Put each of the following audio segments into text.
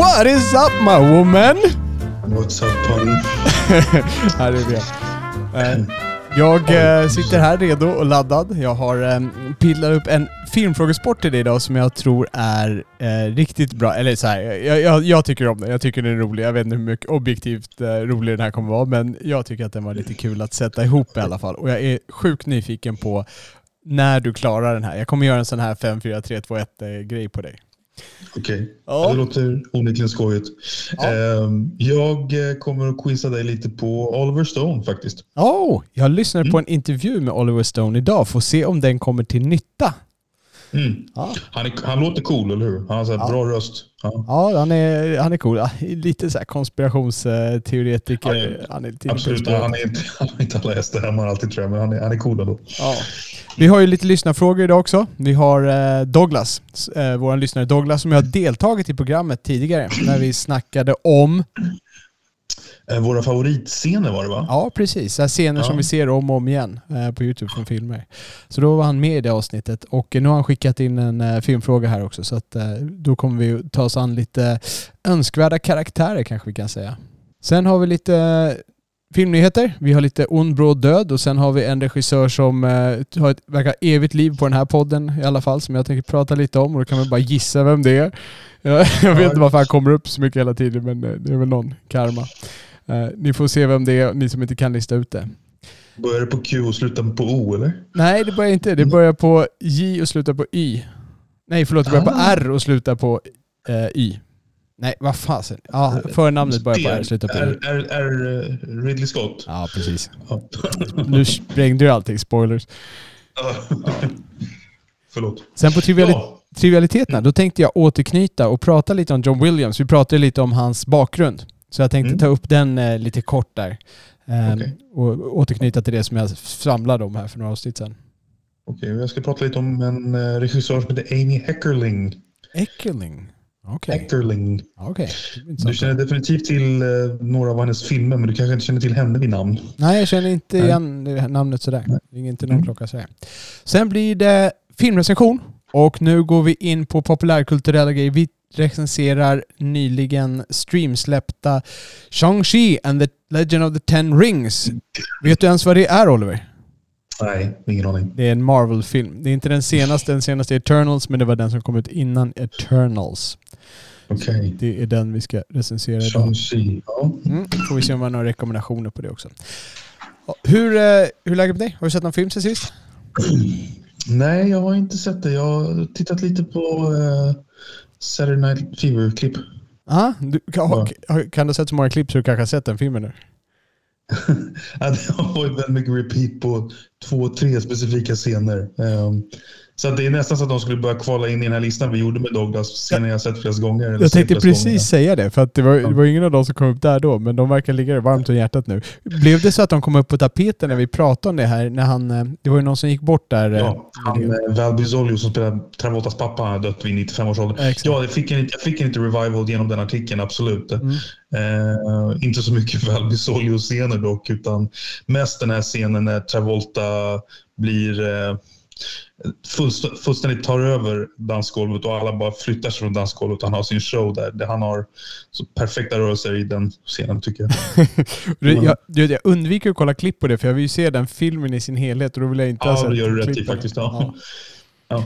What is up my woman? What's up pun? här är det. Eh, Jag eh, sitter här redo och laddad. Jag har eh, pillat upp en filmfrågesport till dig idag som jag tror är eh, riktigt bra. Eller så här, jag, jag, jag tycker om den. Jag tycker den är rolig. Jag vet inte hur mycket objektivt eh, rolig den här kommer vara, men jag tycker att den var lite kul att sätta ihop i alla fall. Och jag är sjukt nyfiken på när du klarar den här. Jag kommer göra en sån här 5, 4, 3, 2, 1 eh, grej på dig. Okej, Ja. det låter onekligen skojigt. Ja. Ehm, jag eh, kommer att quizza dig lite på Oliver Stone faktiskt. Oh, jag lyssnade Mm. på en intervju med Oliver Stone idag. Får se om den kommer till nytta. Mm. Ja. Han, är, han låter cool, eller hur? Han har så Ja. bra röst. Ja, Ja, han är, han är cool. Lite så här konspirationsteoretiker. Ja, ja. Han är lite absolut. Han, är inte, han har inte alla hästar hemma alltid tror jag, men han är, han är cool ändå. Ja. Vi har ju lite lyssnarfrågor idag också. Vi har eh, Douglas, eh, vår lyssnare Douglas, som har deltagit i programmet tidigare när vi snackade om, våra favoritscener var det va? ja precis, scener Ja. som vi ser om och om igen eh, på YouTube från filmer. Så då var han med i det avsnittet och nu har han skickat in en eh, filmfråga här också så att eh, då kommer vi ta oss an lite önskvärda karaktärer kanske vi kan säga. Sen har vi lite eh, filmnyheter. Vi har lite ond bråd död och sen har vi en regissör som eh, har ett verkar evigt liv på den här podden i alla fall som jag tänker prata lite om och då kan man bara gissa vem det är. Jag, jag vet inte varför han kommer upp så mycket hela tiden men eh, det är väl någon karma. Eh, ni får se vem det är, ni som inte kan lista ut det. Börjar det på Q och slutar på O eller? Nej, det börjar inte. Det börjar på J och slutar på Y. Nej, förlåt. Det börjar på Ah. R och slutar på eh, Y. Nej, vad fasen. Ja, förnamnet börjar på R och slutar på Y. Är, eh, Ridley Scott? Ja, precis. Ja. Nu sprängde du allting. Spoilers. Förlåt. Sen på triviali Ja. trivialiteterna, då tänkte jag återknyta och prata lite om John Williams. Vi pratade lite om hans bakgrund. Så jag tänkte Mm. ta upp den eh, lite kort där. Ehm, Okej. Och återknyta till det som jag samlade om här för några avsnitt sedan. Okej, jag ska prata lite om en eh, regissör som heter Amy Heckerling. Heckerling. Okej. Det är Du känner definitivt till eh, några av hennes filmer, men du kanske inte känner till henne vid namn. Nej, jag känner inte Nej. igen här namnet sådär. Nej. Det ringer inte någon Mm. klocka sådär. Sen blir det filmrecension. Och nu går vi in på populärkulturella grejer. Vi recenserar nyligen streamsläppta Shang-Chi and the Legend of the Ten Rings. Vet du ens vad det är Oliver? Nej, ingen aning. Det är en Marvel-film. Det är inte den senaste, den senaste är Eternals, men det var den som kom ut innan Eternals. Okej. Det är den vi ska recensera idag. Ja. Mm. Får vi se om vi har några rekommendationer på det också. Hur, eh, hur är läget med dig? Har du sett någon film sen sist? Nej, jag har inte sett det. Jag har tittat lite på uh, Saturday Night Fever-klipp. Aha, du, kan, kan du ha sett så många klipp så du kanske har sett den filmen nu? Ja, det har varit väldigt mycket repeat på två, tre specifika scener. Ehm, så det är nästan så att de skulle börja kvala in i den här listan vi gjorde med Douglas. Scener jag sett flest gånger. Jag tänkte precis gånger. säga det, för att det var, det var ingen av dem som kom upp där då, men de verkar ligga dig varmt om hjärtat nu. Blev det så att de kom upp på tapeten när vi pratade om det här? När han, eh, det var ju någon som gick bort där. eh, Ja, han, eh, Val Bizzolio som spelar Travoltas pappa han har dött vid 95 års ålder. Exakt. Ja, jag fick, en, jag fick en lite revival genom den artikeln, absolut. Mm. Eh, inte så mycket Val Bizzolio-scener dock, utan mest den här scenen när Travolta blir eh, fullst- fullständigt tar över dansgolvet och alla bara flyttar sig från dansgolvet. Han har sin show där. där han har så perfekta rörelser i den scenen tycker jag. Jag, jag, jag undviker att kolla klipp på det, för jag vill ju se den filmen i sin helhet och då vill jag inte ha Ja, sett det gör du rätt i faktiskt. Ja. Ja.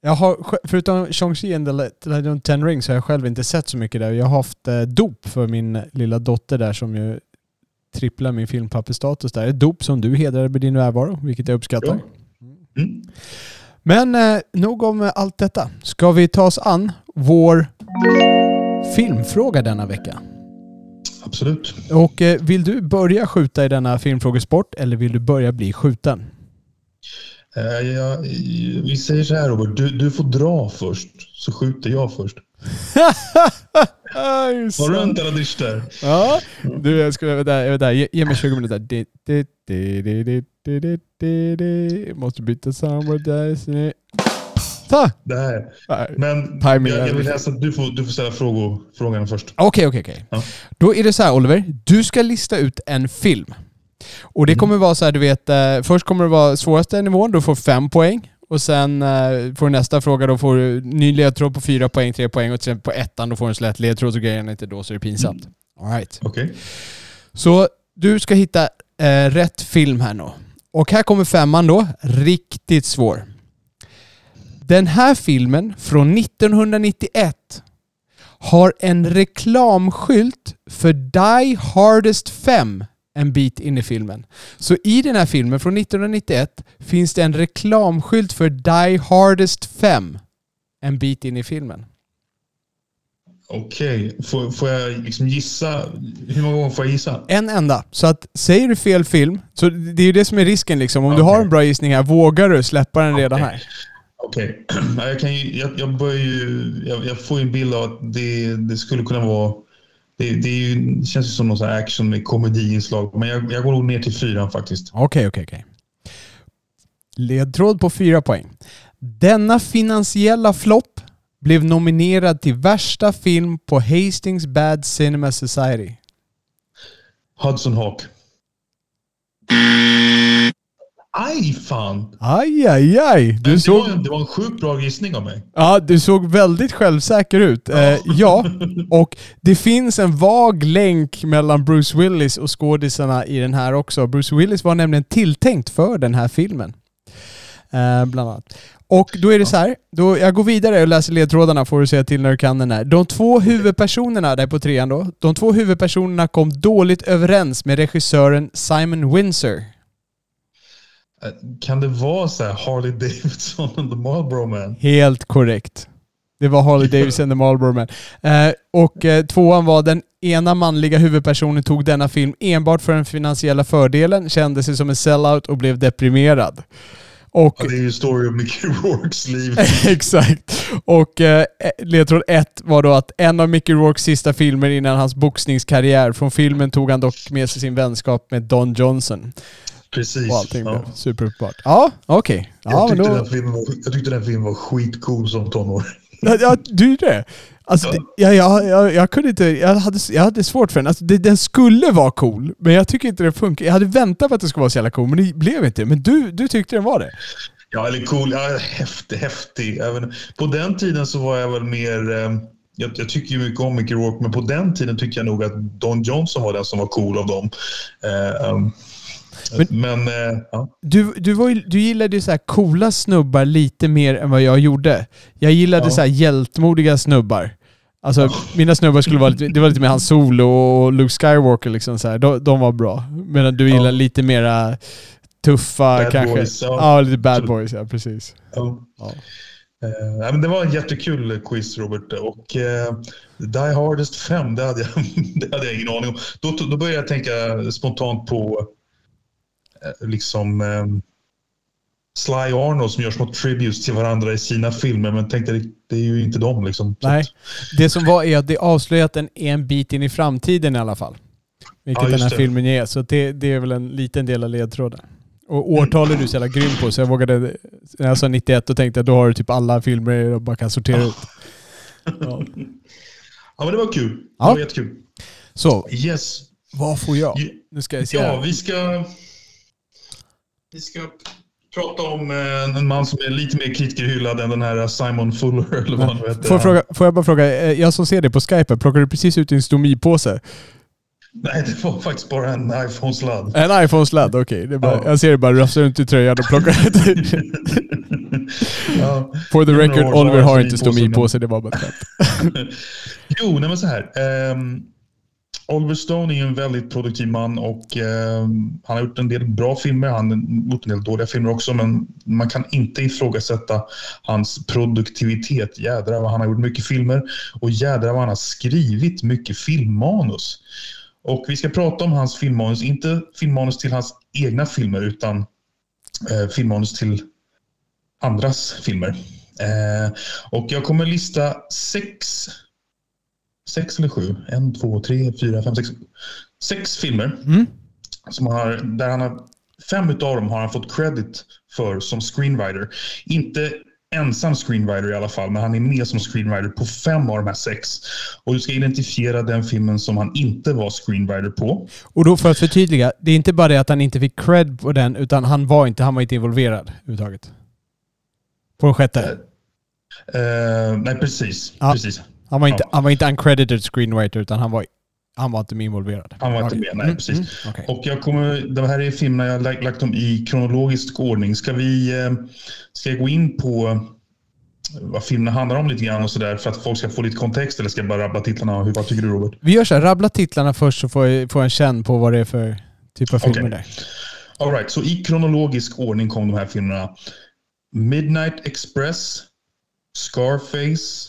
Jag har, förutom Shang-Chi and the Le- Legend of Ten Rings har jag själv inte sett så mycket där. Jag har haft eh, dop för min lilla dotter där som ju tripplar min filmpapperstatus där. Ett dop som du hedrade med din närvaro, vilket jag uppskattar. Mm. Men eh, nog om allt detta. Ska vi ta oss an vår filmfråga denna vecka? Absolut. Och eh, vill du börja skjuta i denna filmfrågesport eller vill du börja bli skjuten? Eh, jag, vi säger så här Robert, du, du får dra först så skjuter jag först. Har du inte radischter? Ja. Du, jag skulle... Vänta, vänta. Ge, mig 20 minuter. Måste byta soundboard. Ta! Men jag, vill läsa, du, får, du får ställa frågor, frågan först. Okej, okej, okej. Ja. Då är det så här Oliver, du ska lista ut en film. Och det mm. kommer vara så här, du vet, eh, först kommer det vara svåraste nivån, du får fem poäng. Och sen eh, får du nästa fråga, då får du ny ledtråd på fyra poäng, tre poäng och sen på ettan då får du en så lätt ledtråd så grejen är inte då så är det pinsamt. All right. Okej. Så du ska hitta eh, rätt film här nu. Och här kommer femman då, riktigt svår. Den här filmen från 1991 har en reklamskylt för Die Hardest 5 en bit in i filmen. Så i den här filmen från 1991 finns det en reklamskylt för Die Hardest 5 en bit in i filmen. Okej. Får, får jag liksom gissa? Hur många gånger får jag gissa? En enda. Så att säger du fel film, så det är ju det som är risken liksom. Om du Okej. har en bra gissning här, vågar du släppa den redan Okej. här? Okej. Ja, Jag, kan ju, jag, jag, ju, jag, jag får ju en bild av att det, det skulle kunna vara... Det, det, ju, det känns ju som någon action med komediinslag. Men jag, jag går nog ner till fyran faktiskt. Okej, okej, okej. Ledtråd på fyra poäng. Denna finansiella flopp blev nominerad till värsta film på Hastings Bad Cinema Society. Hudson Hawk. Aj fan! Aj, aj, aj. Du det, såg, var en, det var en sjukt bra gissning av mig. ja, du såg väldigt självsäker ut. Eh, ja, och det finns en vag länk mellan Bruce Willis och skådisarna i den här också. Bruce Willis var nämligen tilltänkt för den här filmen. Eh, bland annat. Och då är det så här, då jag går vidare och läser ledtrådarna får du säga till när du kan den här. De två huvudpersonerna där på trean då, de två huvudpersonerna kom dåligt överens med regissören Simon Windsor. Eh, Kan det vara så här Harley Davidson and the Marlboro Man? Helt korrekt. Det var Harley Davidson, The Marlboro Man. Eh, och eh, tvåan var den ena manliga huvudpersonen tog denna film enbart för den finansiella fördelen, kände sig som en sellout och blev deprimerad. Och Ja, det är ju story of Mickey Rourkes liv. Exakt. Och eh, ledtråd ett var då att en av Mickey Rourkes sista filmer innan hans boxningskarriär. Från filmen tog han dock med sig sin vänskap med Don Johnson. Precis. Och allting Ja. blev superuppenbart. Ja, okej. Ja, Jag, tyckte då... var, jag tyckte den filmen var skitcool som tonåring. Ja, du det. Alltså, det, ja, ja, jag, jag kunde inte, jag hade, jag hade svårt för den. Alltså, det, den skulle vara cool, men jag tycker inte den funkar. Jag hade väntat på att den skulle vara så jävla cool, men det blev inte. Men du, du tyckte den var det? Ja, eller cool. Ja, häftig, häftig. Även, på den tiden så var jag väl mer... Eh, jag, jag tycker ju mycket om Mickey Rourke, men på den tiden tyckte jag nog att Don Johnson var den som var cool av dem. Eh, um, Men- men eh, ja. Du, du, var du gillade ju så här coola snubbar lite mer än vad jag gjorde. Jag gillade Ja. så här hjältmodiga snubbar. Alltså mina snubbar skulle vara lite, det var lite mer Han Solo och Luke Skywalker liksom så här. De, de var bra. Medan du Ja. gillar lite mera tuffa Bad kanske. boys, ja. ja. lite bad Absolut. boys, ja precis. ja. Ja. Eh, ja, men det var en jättekul quiz, Robert. Och eh, Die Hardest 5, det hade, jag, det hade jag ingen aning om. Då, då började jag tänka spontant på liksom eh, Sly Arnold som gör små tributes till varandra i sina filmer. Men tänkte det, det är ju inte dem. Liksom. Nej. Det som var är att det avslöjat att den är en bit in i framtiden i alla fall. Vilket Ja, den här det. filmen ger. Så det, det är väl en liten del av ledtråden. Och årtal är du så jävla grym på så jag vågade, när jag sa 91 då tänkte jag då har du typ alla filmer och bara kan sortera ut. Ja. Ja, men det var kul. Ja. Det var jättekul. Så, Yes. vad får jag? Ja. Nu ska jag se Ja, vi ska, vi ska prata om eh, en man som är lite mer kritikerhyllad än den här Simon Fuller. Eller vad han heter. Får jag, fråga, får jag bara fråga, eh, jag som ser dig på Skype, plockar du precis ut din stomipåse? Nej, det var faktiskt bara en iPhone-sladd. En iPhone-sladd, okej. Bara- Ja. Jag ser dig bara rafsa runt i tröjan och plockar ut. ja. For the record, Oliver har inte stomipåse, det var bara ett. Jo, nej men så här. ehm, Oliver Stone är en väldigt produktiv man och eh, han har gjort en del bra filmer. Han har gjort en del dåliga filmer också, men man kan inte ifrågasätta hans produktivitet. Jädrar vad han har gjort mycket filmer och jädrar vad han har skrivit mycket filmmanus. Och vi ska prata om hans filmmanus, inte filmmanus till hans egna filmer utan eh, filmmanus till andras filmer. Eh, och jag kommer lista sex, sex eller sju, en, två, tre, fyra, fem, sex, sex filmer. Mm. Som har, där han har, fem av dem har han fått credit för som screenwriter. Inte ensam screenwriter i alla fall, men han är med som screenwriter på fem av de här sex. Och du ska identifiera den filmen som han inte var screenwriter på. Och då för att förtydliga, det är inte bara det att han inte fick cred på den, utan han var inte, han var inte involverad överhuvudtaget. På den sjätte. Uh, nej, precis. Ja. precis. Han var inte, Ja. han var inte uncredited screenwriter, utan han var, han var inte med involverad. Han var inte med, nej, precis. Mm, okej. Och jag kommer, de här är filmerna jag har lagt, lagt dem i kronologisk ordning. Ska vi eh, ska jag gå in på vad filmerna handlar om lite grann och sådär för att folk ska få lite kontext eller ska jag bara rabbla titlarna? Hur, vad tycker du Robert? Vi gör så här, rabbla titlarna först så får jag, får jag en känn på vad det är för typ av filmer Okej. där. All right, så i kronologisk ordning kom de här filmerna. Midnight Express, Scarface,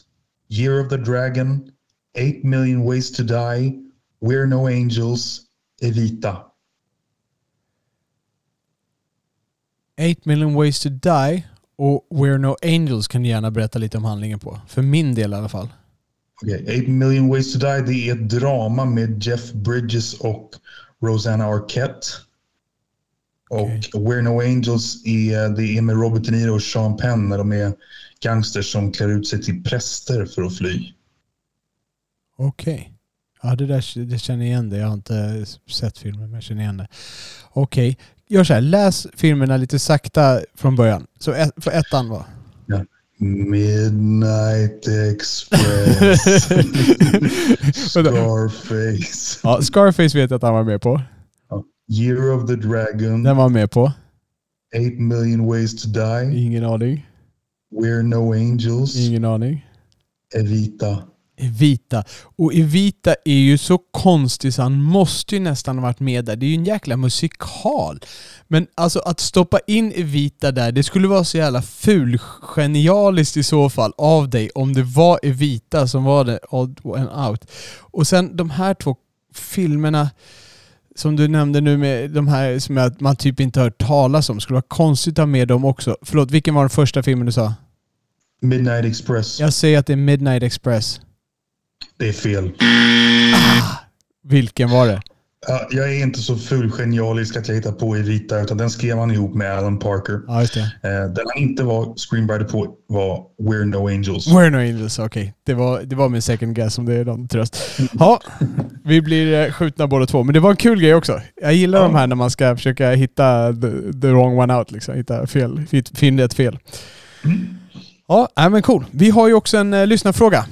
Year of the Dragon, 8 million ways to die, We're no angels, Evita. 8 million ways to die och We're no angels kan du gärna berätta lite om handlingen på. För min del i alla fall. Okej, 8 million ways to die det är ett drama med Jeff Bridges och Rosanna Arquette. Och. We're No Angels är, det är med Robert De Niro och Sean Penn när de är gangsters som klär ut sig till präster för att fly. Okej. Ja, det där det känner jag igen det. Jag har inte sett filmen, men jag känner igen det. Okej. Gör så här, läs filmerna lite sakta från början. Så ett, för ettan var? Midnight Express. Scarface. Ja, Scarface vet jag att han var med på. Year of the Dragon. Den var han med på. 8 million ways to die. Ingen aning. We're No Angels. Ingen aning. Evita. Evita. Och Evita är ju så konstig så han måste ju nästan ha varit med där. Det är ju en jäkla musikal. Men alltså att stoppa in Evita där, det skulle vara så jävla ful genialiskt i så fall av dig om det var Evita som var det odd and out. Och sen de här två filmerna som du nämnde nu med de här som jag- man typ inte har hört talas om. Skulle vara konstigt att ha med dem också. Förlåt, vilken var den första filmen du sa? Midnight Express. Jag säger att det är Midnight Express. Det är fel. Vilken var det? Ja, jag är inte så ful genialisk att jag hittar på Evita utan den skrev han ihop med Alan Parker. Ja, just det. Eh, den han inte var screenwriter på var We're No Angels. We're no angels, okej. Det, var, det var min second guess om det är någon tröst. Ja, vi blir eh, skjutna båda två. Men det var en kul grej också. Jag gillar Ja. de här när man ska försöka hitta the, the wrong one out. Liksom. Hitta fel, finna ett fel. Ja, nej, men cool. Vi har ju också en uh, lyssnarfråga.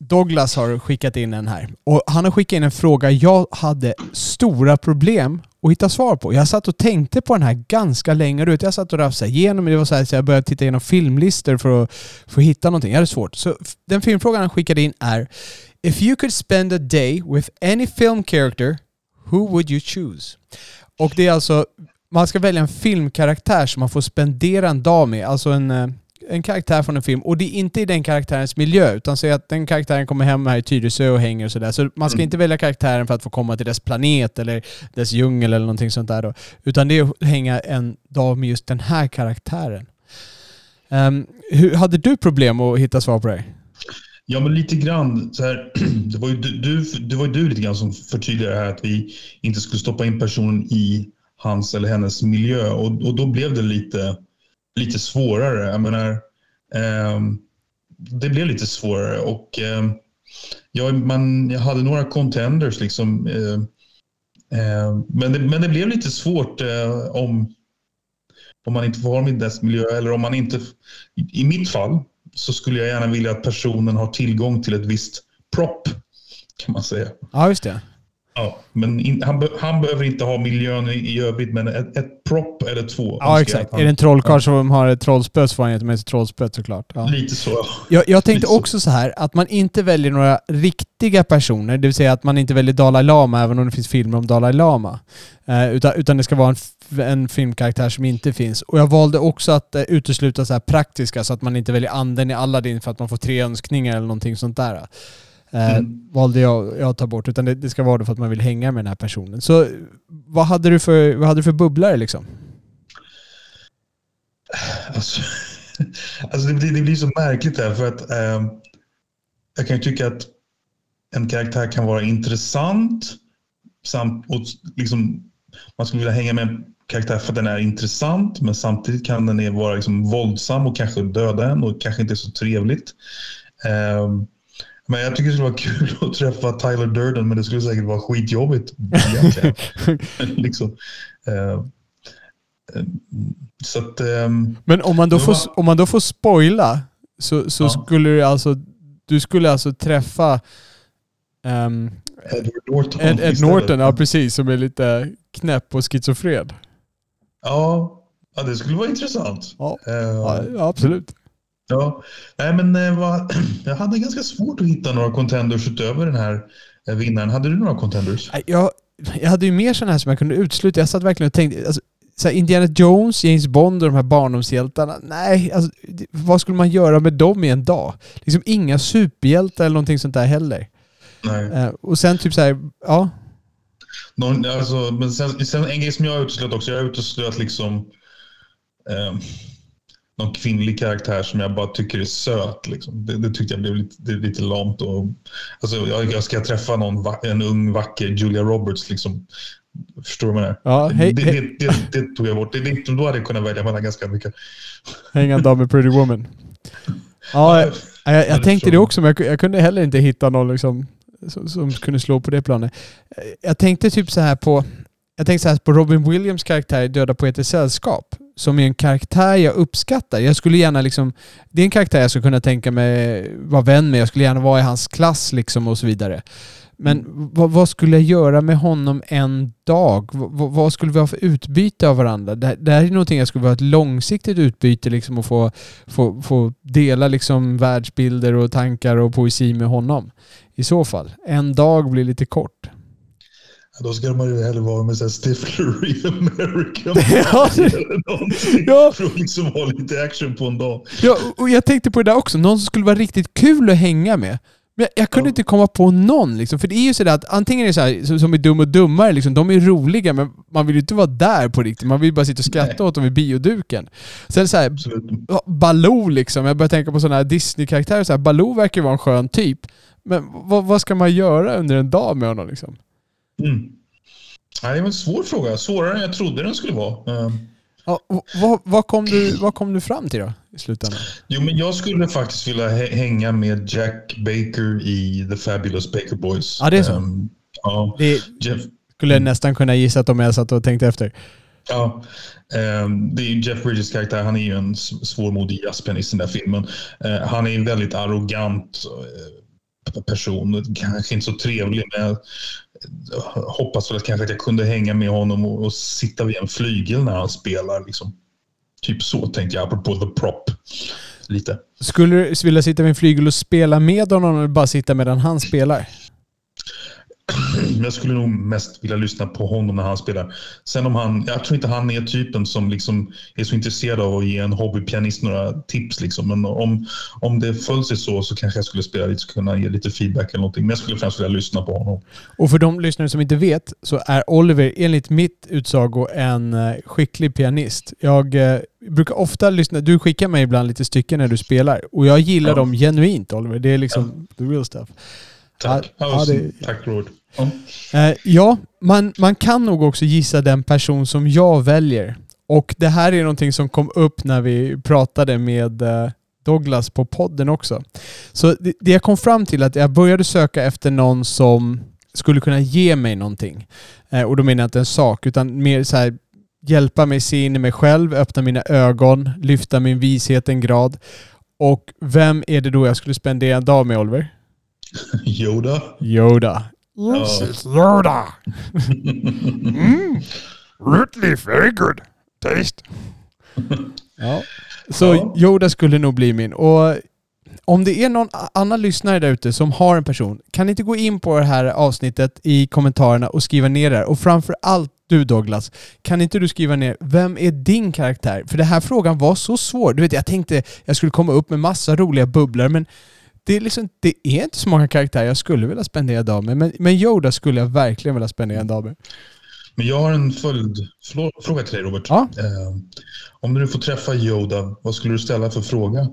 Douglas har skickat in en här. Och han har skickat in en fråga jag hade stora problem att hitta svar på. Jag satt och tänkte på den här ganska länge. Du vet, jag satt och rafsade igenom det. var så, här, så jag började titta igenom filmlistor för att, för att hitta någonting. Jag hade svårt. Så den filmfrågan han skickade in är If you could spend a day with any film character, who would you choose? Och det är alltså, man ska välja en filmkaraktär som man får spendera en dag med. Alltså en, eh, en karaktär från en film. Och det är inte i den karaktärens miljö, utan säg att den karaktären kommer hem här i Tyresö och hänger och sådär. Så man ska Mm. inte välja karaktären för att få komma till dess planet eller dess djungel eller någonting sånt där då. Utan det är att hänga en dag med just den här karaktären. Ehm, hur, hade du problem att hitta svar på det? Ja, men lite grann. Så här, det, var ju du, du, det var ju du lite grann som förtydligade här att vi inte skulle stoppa in personen i hans eller hennes miljö. Och, och då blev det lite, lite svårare. Jag menar, eh, det blev lite svårare. Och eh, jag, man, jag hade några contenders liksom. Ehm, ehm, men, det, men det blev lite svårt eh, om, om man inte får ha i dess miljö. Eller om man inte... I, I mitt fall så skulle jag gärna vilja att personen har tillgång till ett visst prop, kan man säga. Ja, just det. Ja, men in, han, han behöver inte ha miljön i, i övrigt, men ett, ett prop eller två. Ja, exakt. han- Är det en trollkarl som har ett trollspö så får han ge med sig trollspöet såklart. Ja. Lite så. ja. Jag, jag tänkte Lite så. också så här att man inte väljer några riktiga personer, det vill säga att man inte väljer Dalai Lama även om det finns filmer om Dalai Lama. Eh, utan, utan det ska vara en, en filmkaraktär som inte finns. Och jag valde också att eh, utesluta så här praktiska så att man inte väljer anden i Aladdin för att man får tre önskningar eller någonting sånt där. Eh, Mm. Valde jag, jag att ta bort, utan det, det ska vara för att man vill hänga med den här personen. Så vad hade du för, vad hade du för bubblare liksom? Alltså, alltså det, blir, det blir så märkligt här för att eh, jag kan ju tycka att en karaktär kan vara intressant samt, och liksom, man skulle vilja hänga med en karaktär för att den är intressant men samtidigt kan den vara liksom våldsam och kanske döda en och kanske inte så trevligt. Eh, men jag tycker det skulle vara kul att träffa Tyler Durden men det skulle säkert vara skitjobbigt liksom. Eh, så att, um, Men om man då, får, om man då får spoila så, så ja. skulle du alltså, du skulle alltså träffa um, Edward Norton. Ed, Ed Norton, ja precis, som är lite knäpp och schizofren. Ja, ja det skulle vara intressant. Ja, uh, ja absolut. Ja, nej men eh, vad, jag hade ganska svårt att hitta några contenders utöver den här eh, vinnaren. Hade du några contenders? Jag, jag hade ju mer sådana här som jag kunde utesluta. Jag satt verkligen och tänkte, alltså, så Indiana Jones, James Bond och de här barndomshjältarna. Nej, alltså, vad skulle man göra med dem i en dag? Liksom inga superhjältar eller någonting sånt där heller. Nej. Uh, och sen typ så här, ja. Någon, alltså, men sen, sen en grej som jag uteslöt också, jag uteslöt liksom eh, någon kvinnlig karaktär som jag bara tycker är söt. Liksom. Det, det tyckte jag blev lite, det, lite lamt. Och, alltså, jag, jag ska träffa någon, en ung vacker Julia Roberts. Liksom. Förstår du vad jag ja, hej, det, det, det, det, tog jag bort. Det, det, då hade jag kunnat välja mellan ganska mycket. Hänga en med Pretty Woman. Ja, jag, jag, jag tänkte det också, men jag, jag, kunde heller inte hitta någon liksom, som, som kunde slå på det planet. Jag tänkte typ så här på jag tänkte så här på Robin Williams karaktär i Döda Poeters Sällskap. Som är en karaktär jag uppskattar. Jag skulle gärna liksom... Det är en karaktär jag skulle kunna tänka mig vara vän med. Jag skulle gärna vara i hans klass liksom och så vidare. Men mm. vad, vad, skulle jag göra med honom en dag? V vad skulle vi ha för utbyte av varandra? Det, det här är någonting jag skulle vilja ha ett långsiktigt utbyte liksom och få, få, få dela liksom världsbilder och tankar och poesi med honom. I så fall. En dag blir lite kort. Då ska man ju hellre vara med Stifler i American ja, ja. För att liksom ha lite action på en dag. Ja, och jag tänkte på det där också. Någon som skulle vara riktigt kul att hänga med. Men jag, jag kunde ja. inte komma på någon liksom. För det är ju sådär att antingen är det så här, som är Dum och Dummare, liksom, de är roliga men man vill ju inte vara där på riktigt. Man vill bara sitta och skratta Nej. åt dem vid bioduken. Sen såhär, Baloo liksom. Jag börjar tänka på sådana här Disney-karaktärer. Så här, Baloo verkar vara en skön typ. Men vad, vad ska man göra under en dag med honom liksom? Mm. Ja, det var en svår fråga. Svårare än jag trodde den skulle vara. Ehm. Ja, vad, vad, kom du, vad kom du fram till då i slutändan? Jo, men jag skulle faktiskt vilja hänga med Jack Baker i The Fabulous Baker Boys. Ja, det är så? Um, ja. Det Jeff, skulle jag nästan kunna gissa om jag satt och tänkte efter. Ja, um, det är Jeff Bridges karaktär. Han är ju en svårmodig jazzpianist i den där filmen. Uh, han är en väldigt arrogant uh, person. Kanske inte så trevlig, men hoppas väl att kanske att jag kunde hänga med honom och, och sitta vid en flygel när han spelar. Liksom. Typ så tänkte jag, apropå the prop. Lite. Skulle du vilja sitta vid en flygel och spela med honom eller bara sitta medan han spelar? jag skulle nog mest vilja lyssna på honom när han spelar. Sen om han, jag tror inte han är typen som liksom är så intresserad av att ge en hobbypianist några tips. Liksom. Men om, om det föll sig så så kanske jag skulle spela lite, kunna ge lite feedback eller någonting. Men jag skulle främst vilja lyssna på honom. Och för de lyssnare som inte vet så är Oliver enligt mitt utsago en eh, skicklig pianist. Jag eh, brukar ofta lyssna, du skickar mig ibland lite stycken när du spelar och jag gillar ja. dem genuint Oliver. Det är liksom ja. the real stuff. Tack. Ja, ja, det, Tack Robert. Ja, ja man, man kan nog också gissa den person som jag väljer. Och det här är någonting som kom upp när vi pratade med eh, Douglas på podden också. Så det, det jag kom fram till att jag började söka efter någon som skulle kunna ge mig någonting. Eh, och då menar jag inte en sak, utan mer så här, hjälpa mig se in i mig själv, öppna mina ögon, lyfta min vishet en grad. Och vem är det då jag skulle spendera en dag med, Oliver? Yoda. Yoda. Yes, it's Yoda. mm. Rootly, very good. Taste. ja. Så Yoda skulle nog bli min. Och om det är någon annan lyssnare där ute som har en person, kan ni inte gå in på det här avsnittet i kommentarerna och skriva ner det? Och framför allt du Douglas, kan inte du skriva ner, vem är din karaktär? För den här frågan var så svår. Du vet, jag tänkte jag skulle komma upp med massa roliga bubblor, men det är, liksom, det är inte så många karaktärer jag skulle vilja spendera en dag med. Men, men Yoda skulle jag verkligen vilja spendera en dag med. Men jag har en följdfråga till dig Robert. Ja. Eh, om du får träffa Yoda, vad skulle du ställa för fråga?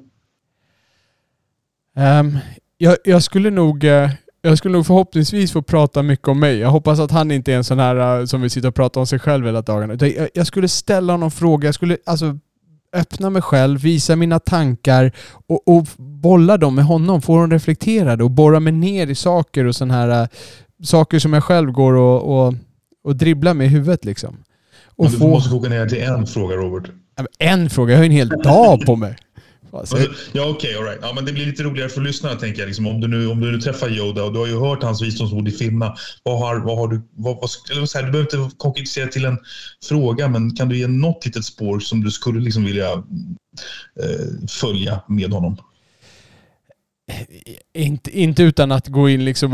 Ehm, jag, jag skulle nog... eh, jag skulle nog förhoppningsvis få prata mycket om mig. Jag hoppas att han inte är en sån här eh, som vill sitta och prata om sig själv hela dagarna. Jag, jag skulle ställa honom frågor. Jag skulle alltså öppna mig själv, visa mina tankar och, och bolla dem med honom. Få dem reflekterade och borra mig ner i saker och sån här eh, saker som jag själv går och, och, och dribblar med i huvudet liksom. Och Men du få måste koka ner till en fråga Robert. En fråga, jag har ju en hel dag på mig. Alltså, ja, okej, all right. ja, men Det blir lite roligare för lyssnarna, tänker jag. Liksom, om, du nu, om du nu träffar Yoda och du har ju hört hans visdomsord i filmerna. Vad har, vad har du, vad, vad, eller så här, du behöver inte konkretisera till en fråga, men kan du ge något litet spår som du skulle liksom vilja eh, följa med honom? Inte, inte utan att gå in liksom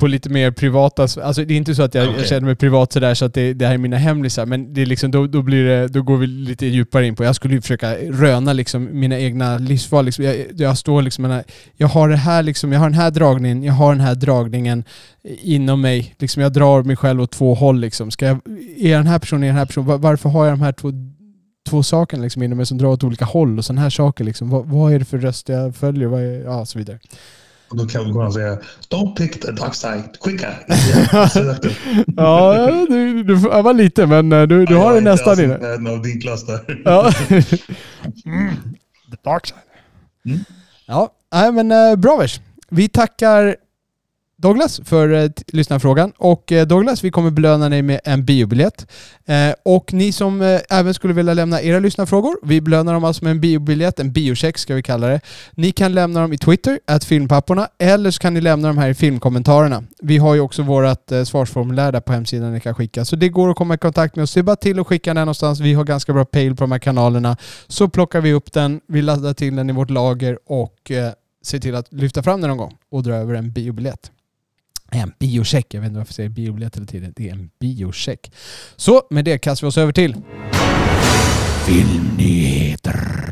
på lite mer privata... Alltså det är inte så att jag, jag Okej. känner mig privat sådär så att det, det här är mina hemlisar. Men det är liksom, då, då, blir det, då går vi lite djupare in på... Jag skulle ju försöka röna liksom mina egna livsval. Liksom. Jag, jag står liksom... Jag, har det här liksom, jag har den här dragningen, jag har den här dragningen inom mig. Liksom jag drar mig själv åt två håll. Liksom. Ska jag, är jag den här personen, är jag den här personen? Var- Varför har jag de här två två sakerna liksom inom mig som drar åt olika håll och sådana här saker. Liksom. Vad, vad är det för röst jag följer? Vad är, ja, så vidare. Och då kan man säga Don't pick the dark side, quicker. Ja, du, du får öva lite men eh, du, du Ja, har jag det är nästan inne. närheten av din klass där. Ja. Mm. The dark side. Mm. Ja, nej, men eh, bra vers. Vi tackar Douglas för eh, lyssnarfrågan. Och eh, Douglas, vi kommer belöna dig med en biobiljett. Eh, och ni som eh, även skulle vilja lämna era lyssnarfrågor, vi belönar dem alltså med en biobiljett, en biocheck ska vi kalla det. Ni kan lämna dem i Twitter, att filmpapporna, eller så kan ni lämna dem här i filmkommentarerna. Vi har ju också vårt eh, svarsformulär där på hemsidan ni kan skicka. Så det går att komma i kontakt med oss. Det är bara till att skicka den någonstans. Vi har ganska bra pejl på de här kanalerna. Så plockar vi upp den, vi laddar till den i vårt lager och eh, ser till att lyfta fram den någon gång och dra över en biobiljett. En biocheck. Jag vet inte varför jag säger biobiljett hela tiden. Det är en biocheck. Så med det kastar vi oss över till filmnyheter.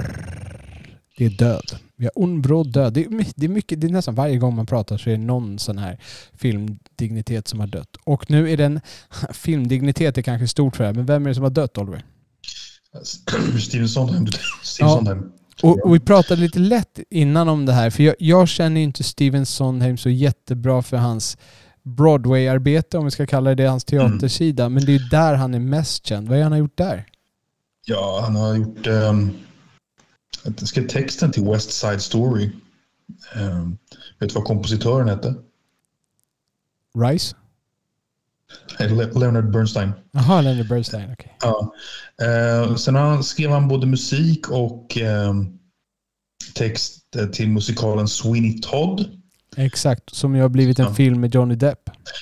Det är död. Vi har bråd död. Det är, det, är mycket, det är nästan varje gång man pratar så är det någon sån här filmdignitet som har dött. Och nu är den filmdignitet är kanske stort för det här, men vem är det som har dött Oliver? Steven Sondheim. Steven Ja. Sondheim. Och, och vi pratade lite lätt innan om det här, för jag, jag känner ju inte Steven Sondheim så jättebra för hans Broadway-arbete, om vi ska kalla det det, hans teatersida. Men det är ju där han är mest känd. Vad är han har gjort där? Ja, han har gjort... Um, jag skrev texten till West Side Story. Um, vet du vad kompositören hette? Rice? Le- Leonard Bernstein. Jaha, Leonard Bernstein. okej. Ja. Eh, sen han, skrev han både musik och ehm, text eh, till musikalen Sweeney Todd. Exakt, som ju har blivit en Ja. film med Johnny Depp.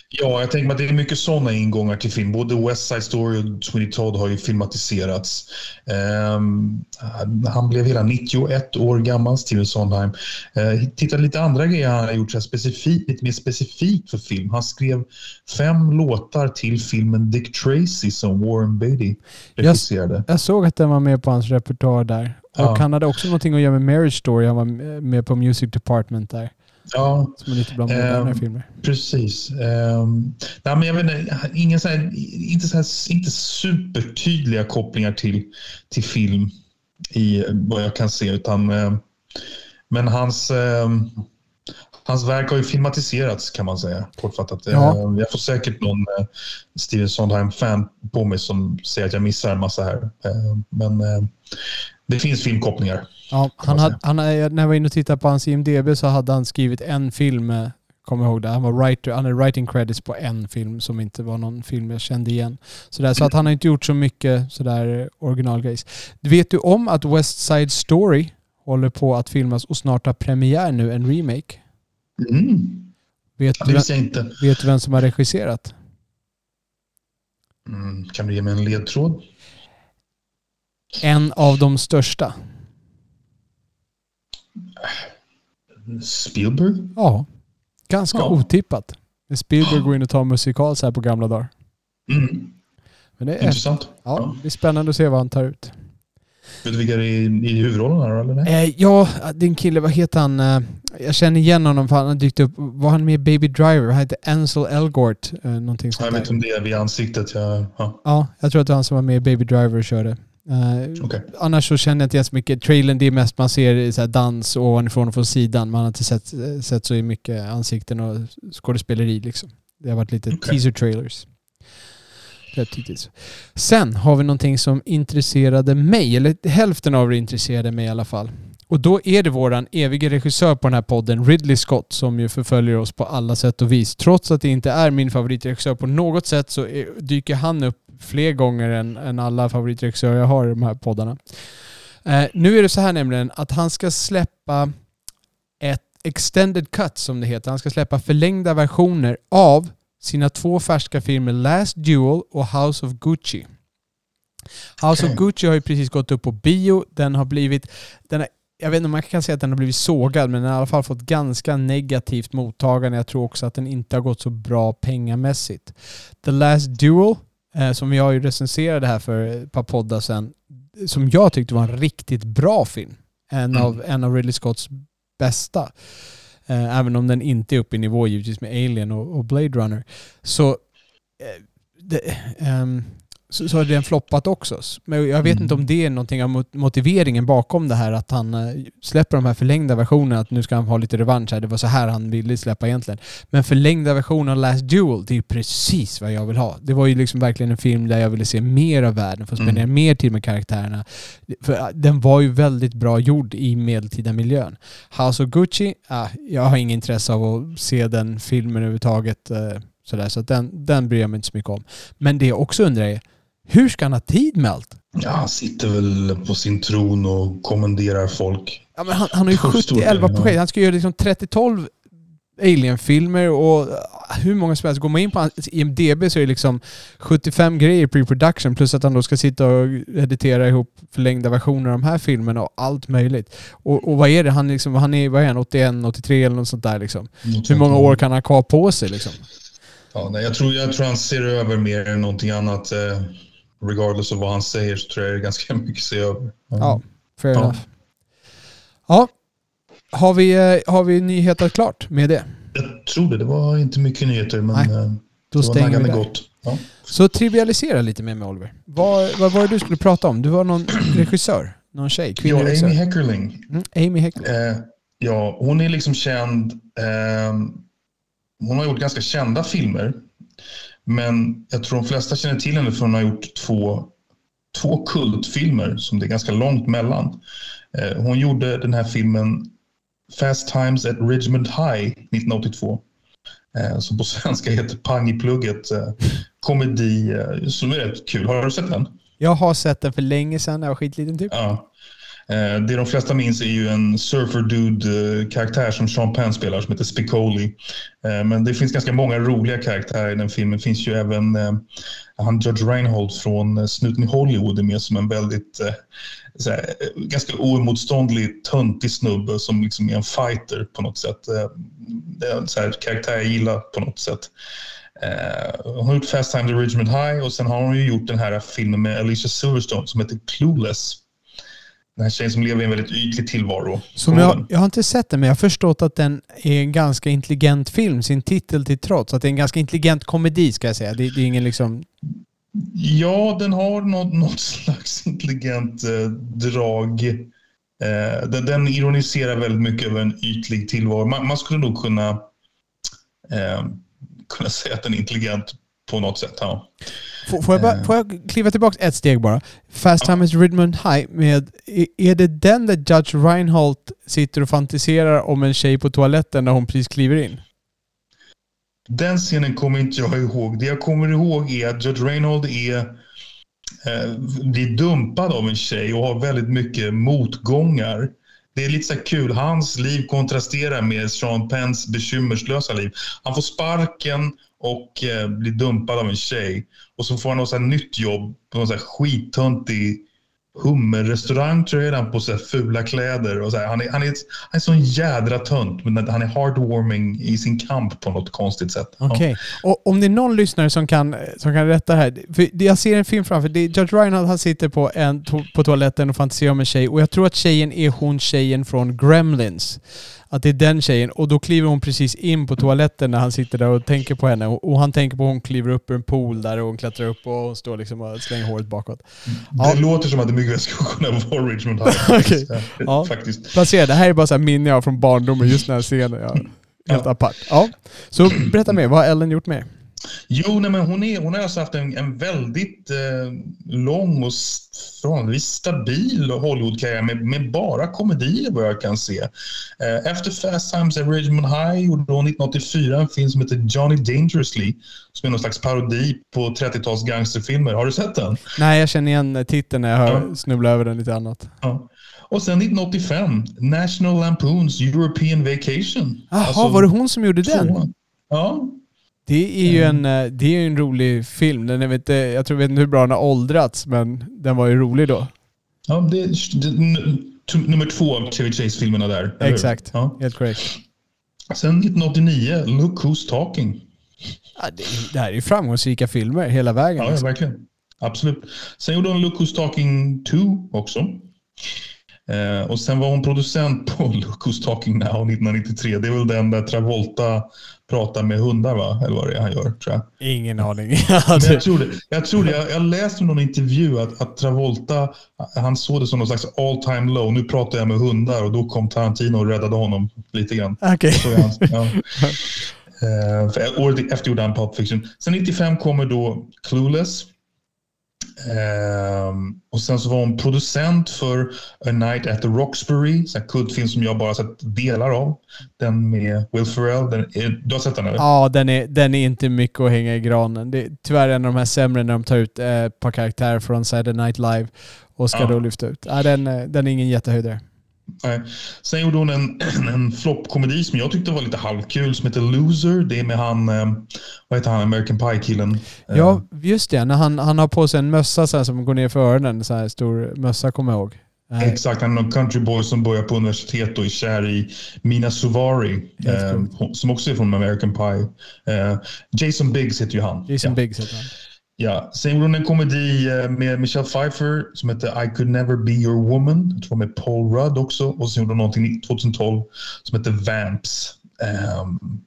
Ja, jag tänker mig att det är mycket sådana ingångar till film. Både West Side Story och Sweeney Todd har ju filmatiserats. Ehm, han blev hela 91 år gammal, Steven Sondheim. Uh, tittade lite andra grejer han har gjort så specifikt, lite mer specifikt för film. Han skrev fem låtar till filmen Dick Tracy som Warren Beatty regisserade. Jag såg att den var med på hans repertoar där. Och Ja. han hade också någonting att göra med Marriage Story. Han var med på Music Department där. Ja, Som är lite bland modernare Ehm, filmer. Precis. Um, nej, men jag vet inte, ingen så här, inte, så här, inte supertydliga kopplingar till, till film i vad jag kan se. Utan, eh, men hans, eh, hans verk har ju filmatiserats kan man säga. Kortfattat. Ja. Eh, jag får säkert någon eh, Steven Sondheim-fan på mig som säger att jag missar en massa här. Eh, men eh, det finns filmkopplingar. Ja, han hade, han, hade- när jag var inne och tittade på hans IMDB så hade han skrivit en film, eh, kommer ihåg det. Han var writer, han hade writing credits på en film som inte var någon film jag kände igen. Så, där, så att han har inte gjort så mycket sådär originalgrejs. Vet du om att West Side Story håller på att filmas och snart har premiär nu, en remake? Mm. Vet Ja, det visste jag inte. vet du vem som har regisserat? Mm. Kan du ge mig en ledtråd? En av de största. Spielberg? Ja, ganska Ja. otippat. När Spielberg går in och tar musikal så här på gamla dagar. Mm. Men det är Intressant. Ja, det blir spännande att se vad han tar ut. Vet du vilka det är i huvudrollerna eller? Nej? Eh, ja, din kille, vad heter han? Eh, jag känner igen honom för han har dykt upp. Var han med i Baby Driver? Han heter Ansel Elgort. Eh, någonting Ja, sånt jag vet där. om det är vid ansiktet. Jag, ja. Ja, jag tror att det var han som var med i Baby Driver och körde. Eh, Okej. Annars så känner jag inte så mycket. Trailern, det är mest man ser så dans ovanifrån och från sidan. Man har inte sett, sett så mycket ansikten och skådespeleri liksom. Det har varit lite Okej. teaser trailers. Sen har vi någonting som intresserade mig, eller hälften av det intresserade mig i alla fall. Och då är det våran evige regissör på den här podden, Ridley Scott, som ju förföljer oss på alla sätt och vis. Trots att det inte är min favoritregissör på något sätt så dyker han upp fler gånger än, än alla favoritregissörer jag har i de här poddarna. Eh, nu är det så här nämligen att han ska släppa ett extended cut som det heter. Han ska släppa förlängda versioner av sina två färska filmer Last Duel och House of Gucci. House Okej. of Gucci har ju precis gått upp på bio. Den har blivit... Den har, jag vet inte om man kan säga att den har blivit sågad, men den har i alla fall fått ganska negativt mottagande. Jag tror också att den inte har gått så bra pengamässigt. The Last Duel, eh, som jag ju recenserade här för ett par poddar sedan, som jag tyckte var en riktigt bra film. En, Mm. av, en av Ridley Scotts bästa. Eh, även om den inte är uppe i nivå givetvis med Alien och, och Blade Runner. Så, eh, det, ehm, så, så har den floppat också. Men jag vet Mm. inte om det är någonting av mot- motiveringen bakom det här att han eh, släpper de här förlängda versionerna, att nu ska han ha lite revansch här. Det var så här han ville släppa egentligen. Men förlängda versioner av Last Duel, det är ju precis vad jag vill ha. Det var ju liksom verkligen en film där jag ville se mer av världen, få spendera Mm. mer tid med karaktärerna. För äh, den var ju väldigt bra gjord i medeltida miljön. House of Gucci, ah, jag har inget intresse av att se den filmen överhuvudtaget. Eh, sådär, så den, den bryr jag mig inte så mycket om. Men det jag också undrar är, hur ska han ha tid med allt? Ja, han sitter väl på sin tron och kommenderar folk. Ja, men han, han har ju Stor 70 del, 11 ja. projekt. Han ska göra liksom 30-12 Alien-filmer och ah, hur många som helst. Går man in på hans IMDB så är det liksom 75 grejer pre-production plus att han då ska sitta och editera ihop förlängda versioner av de här filmerna och allt möjligt. Och, och vad är det? Han, liksom, han är, vad är han, 81, 83 eller något sånt där liksom. Hur många år kan han ha kvar på sig liksom? Ja, nej, jag, tror, jag tror han ser över mer än någonting annat. Eh, regardless av vad han säger så tror jag det är ganska mycket att se över. Ja, fair Ja. enough. Ja, har vi, eh, har vi nyhetat klart med det? Jag tror det. Det var inte mycket nyheter, men Nej, eh, Då det var vi naggande där. gott. Ja. Så trivialisera lite med mig Oliver. Vad, vad var det du skulle prata om? Du var någon regissör? Någon tjej? Ja, Amy? Heckerling. Mm, Amy Heckley. Eh, ja, hon är liksom känd. Eh, hon har gjort ganska kända filmer. Men jag tror de flesta känner till henne för hon har gjort två, två kultfilmer som det är ganska långt mellan. Eh, hon gjorde den här filmen Fast Times at Ridgemont High 1982. Eh, som på svenska heter Pang i plugget. Eh, komedi som är rätt kul. Har du sett den? Jag har sett den för länge sedan, jag var skitliten typ. Ja. Eh, det de flesta minns är ju en surfer-dude-karaktär eh, som Sean Penn spelar som heter Spicoli. Eh, men det finns ganska många roliga karaktärer i den filmen. Det finns ju även han Judge Reinhold från Snuten i Hollywood är med som en väldigt så här, ganska oemotståndlig, töntig snubbe som liksom är en fighter på något sätt. Det är en så här karaktär jag gillar på något sätt. Hon har gjort Fast Times at Ridgemont High och sen har hon ju gjort den här filmen med Alicia Silverstone som heter Clueless. Den här tjejen som lever i en väldigt ytlig tillvaro. Som jag, jag har inte sett den, men jag har förstått att den är en ganska intelligent film, sin titel till trots. Att det är en ganska intelligent komedi ska jag säga. Det, det är ingen liksom... Ja, den har något, något slags intelligent eh, drag. Eh, den, den ironiserar väldigt mycket över en ytlig tillvaro. Man, man skulle nog kunna, eh, kunna säga att den är intelligent på något sätt. Ja. Får, får, jag bara, Eh. får jag kliva tillbaka ett steg bara? Fast Time at Ridgemont High med... är- det den där Judge Reinhold sitter och fantiserar om en tjej på toaletten när hon precis kliver in? Den scenen kommer inte jag ihåg. Det jag kommer ihåg är att Judge Reinhold är, eh, blir dumpad av en tjej och har väldigt mycket motgångar. Det är lite så kul. Hans liv kontrasterar med Sean Penns bekymmerslösa liv. Han får sparken och eh, blir dumpad av en tjej. Och så får han något så nytt jobb på någon så här skittöntig hummerrestaurang tror jag, redan på så här fula kläder. Och så här, han, är, han, är, han är sån jädra tönt, men han är heartwarming i sin kamp på något konstigt sätt. Okej. Okay. Och om det är någon lyssnare som kan, som kan rätta här. För jag ser en film framför mig. är Judge Reinhold han sitter på, en, på toaletten och fantiserar om en tjej. Och jag tror att tjejen är hon tjejen från Gremlins att det är den tjejen. Och då kliver hon precis in på toaletten när han sitter där och tänker på henne. Och han tänker på hon kliver upp ur en pool där och hon klättrar upp och hon står liksom och slänger håret bakåt. Det låter som att det mycket skulle kunna vara Richmond High. okay. ja. Faktiskt. Placera, det här är bara så här minne jag från barndomen, just den här scenen. Ja. Helt ja. apart. Ja. Så berätta mer, vad har Ellen gjort mer? Jo, nej, men hon, är, hon har alltså haft en, en väldigt eh, lång och förhållandevis stabil Hollywoodkarriär med, med bara komedier vad jag kan se. Eh, efter Fast Times at Ridgemont High gjorde hon 1984 en film som heter Johnny Dangerously som är någon slags parodi på 30-tals gangsterfilmer. Har du sett den? Nej, jag känner igen titeln när jag hör, ja. snubblar över den lite annat. Ja. Och sen 1985, National Lampoons European Vacation. Jaha, alltså, var det hon som gjorde den? Ja, det är ju en, eh, det är en rolig film. Den är inte, jag tror, vet inte hur bra den har åldrats, men den var ju rolig då. Ja, det, det nummer två av Chevy Chase-filmerna där. Exakt, ja. helt korrekt. Sen 1989, Look Who's Talking. Ja, det, det här är ju framgångsrika filmer hela vägen. Ja, ja liksom. verkligen. Absolut. Sen gjorde hon Look Who's Talking 2 också. Eh, och sen var hon producent på Look Who's Talking Now 1993. Det är väl den där Travolta pratar med hundar va? Eller vad det är han gör tror jag. Ingen aning. Jag tror det. Jag, tror det. Jag, jag läste någon intervju att, att Travolta, han såg det som någon slags all time low. Nu pratar jag med hundar och då kom Tarantino och räddade honom lite grann. Okay. ja. Uh, året efter gjorde han Pulp Fiction. Sen 95 kommer då Clueless. Um, och sen så var hon producent för A Night at the Roxbury, en kultfilm som jag bara sett delar av. Den med Will Ferrell. Den är, du har sett den eller? Ja, den är, den är inte mycket att hänga i granen. Det är tyvärr en av de här sämre när de tar ut eh, ett par karaktärer från Saturday Night Live och ska ja. då lyfta ut. Ja, den, eh, den är ingen jättehöjdare. Nej. Sen gjorde hon en, en floppkomedi som jag tyckte var lite halvkul som heter Loser. Det är med han, eh, vad heter han, American Pie-killen? Ja, eh. just det. När han, han har på sig en mössa så här, som går ner för öronen. Så här stor mössa kommer jag ihåg. Eh. Exakt, han är en countryboy som börjar på universitet och är kär i Mina Suvari. Eh, som också är från American Pie. Eh, Jason Biggs heter ju han. Jason ja. Biggs heter han. Ja, sen gjorde hon en komedi eh, med Michelle Pfeiffer som heter I could never be your woman. Jag tror med Paul Rudd också. Och sen gjorde hon någonting 2012 som heter Vamps. Um,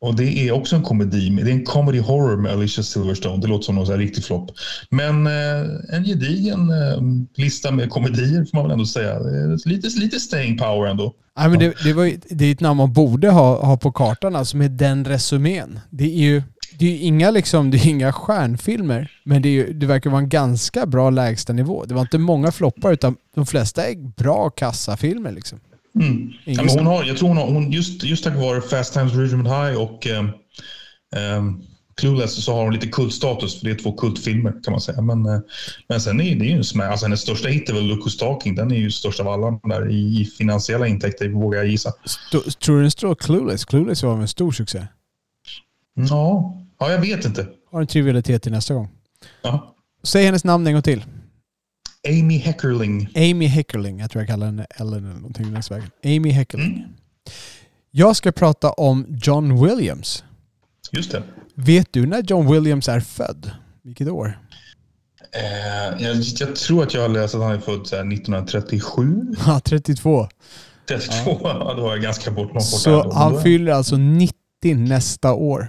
och det är också en komedi. Det är en comedy horror med Alicia Silverstone. Det låter som någon riktig flopp. Men eh, en gedigen eh, lista med komedier får man väl ändå säga. Lite, lite staying power ändå. Nej, men det, det, var, det är ett namn man borde ha, ha på kartan, alltså med den resumén. Det är ju det är inga, liksom, det är inga stjärnfilmer, men det, är, det verkar vara en ganska bra lägstanivå. Det var inte många floppar, utan de flesta är bra kassafilmer. Liksom. Mm. Ja, men hon har, jag tror hon har, hon, just, just tack vare Fast Times Ridgemont High och um, um, Clueless så har hon lite kultstatus, för det är två kultfilmer kan man säga. Men, uh, men sen är det ju en smäll. Alltså hennes största hit är väl Look Who's Talking. Den är ju störst av alla där i, i finansiella intäkter, vågar jag gissa. Sto, tror du den står Clueless? Clueless var en stor succé. Ja, Ja, jag vet inte. Har en trivialitet till nästa gång. Ja. Säg hennes namn en gång till. Amy Heckerling. Amy Heckerling. Jag tror jag kallar henne Ellen eller någonting längs vägen. Amy Heckerling. Mm. Jag ska prata om John Williams. Just det. Vet du när John Williams är född? Vilket år? Eh, jag, jag, tror att jag har läst att han är född 1937. Ja, 32. 32? Ja. då var jag ganska bort. Så han fyller alltså 90 nästa år.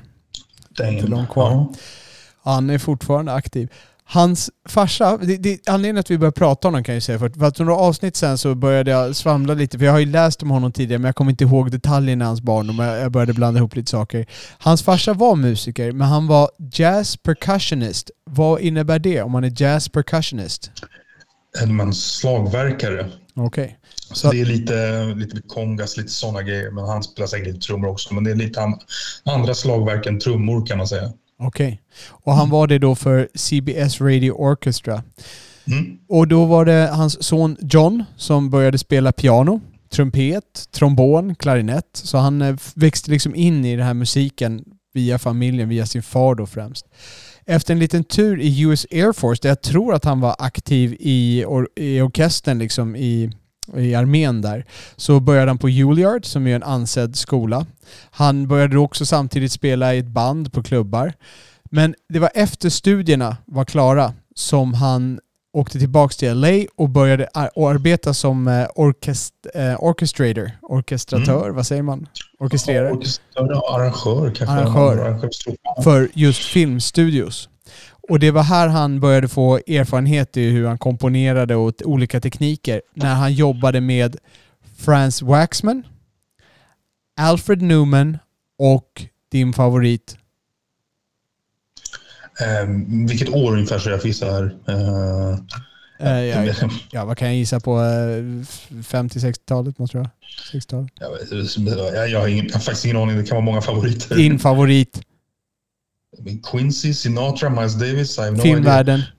Inte långt kvar. Ja. Han är fortfarande aktiv. Hans farsa, det, det, anledningen att vi började prata om honom kan jag säga, för att, för några avsnitt sen så började jag svamla lite, för jag har ju läst om honom tidigare men jag kommer inte ihåg detaljerna i hans barndom, jag började blanda ihop lite saker. Hans farsa var musiker, men han var jazz percussionist. Vad innebär det om man är jazz percussionist? Man slagverkare. Okej. Okay. Så det är lite, lite kongas, lite sådana grejer. Men han spelar säkert trummor också. Men det är lite an, andra slagverk än trummor kan man säga. Okej. Okay. Och han var det då för CBS Radio Orchestra. Mm. Och då var det hans son John som började spela piano, trumpet, trombon, klarinett. Så han eh, växte liksom in i den här musiken via familjen, via sin far då främst. efter en liten tur i US Air Force, där jag tror att han var aktiv i, or i orkestern liksom i, i armén där, så började han på Juilliard som är en ansedd skola. Han började också samtidigt spela i ett band på klubbar. Men det var efter studierna var klara som han åkte tillbaka till LA och började ar arbeta som eh, orkest eh, orchestrator, orkestratör, mm. vad säger man? Orkestrerare? Orkeströr, arrangör kanske. Arrangör. arrangör. För just filmstudios. Och det var här han började få erfarenhet i hur han komponerade och olika tekniker när han jobbade med Franz Waxman, Alfred Newman och din favorit Um, vilket år ungefär så jag får gissa här? Uh, uh, ja, ja, vad kan jag gissa på? Uh, 50-60-talet måste det vara. 60-talet. Jag, jag, har ingen, jag har faktiskt ingen aning. Det kan vara många favoriter. Din favorit? Quincy, Sinatra, Miles Davis. I have no Filmvärlden. Idea.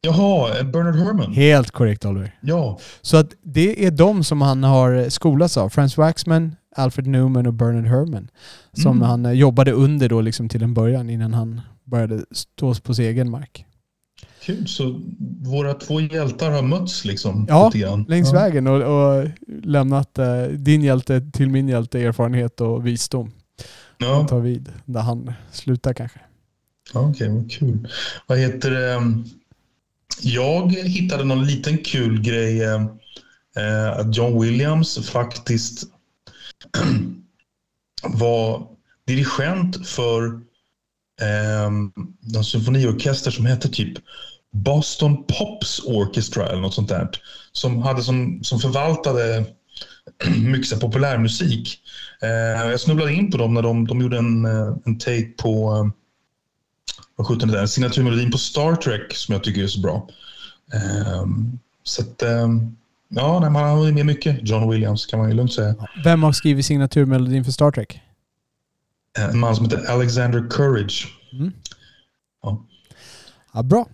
Jaha, Bernard Herrmann. Helt korrekt Oliver. Ja. Så att det är de som han har skolats av. Frans Waxman, Alfred Newman och Bernard Herrmann. Som mm. han jobbade under då liksom till en början innan han började stå på sin egen mark. Kul, så våra två hjältar har mötts liksom? Ja, längs ja. vägen och, och lämnat eh, din hjälte till min hjälte erfarenhet och visdom. Ja. Och ta vid där han slutar kanske. Okej, okay, vad kul. Vad heter det? Jag hittade någon liten kul grej. Eh, att John Williams faktiskt var dirigent för eh, en symfoniorkester som hette typ Boston Pops Orchestra eller något sånt där. Som, hade som, som förvaltade mycket populärmusik. Eh, jag snubblade in på dem när de, de gjorde en, eh, en take på eh, vad sjutton det där, signaturmelodin på Star Trek som jag tycker är så bra. Eh, så att, eh, ja, nej, man har med mycket John Williams kan man ju lugnt säga. Vem har skrivit signaturmelodin för Star Trek? En man som heter Alexander Courage. Mm. Ja. ja. bra.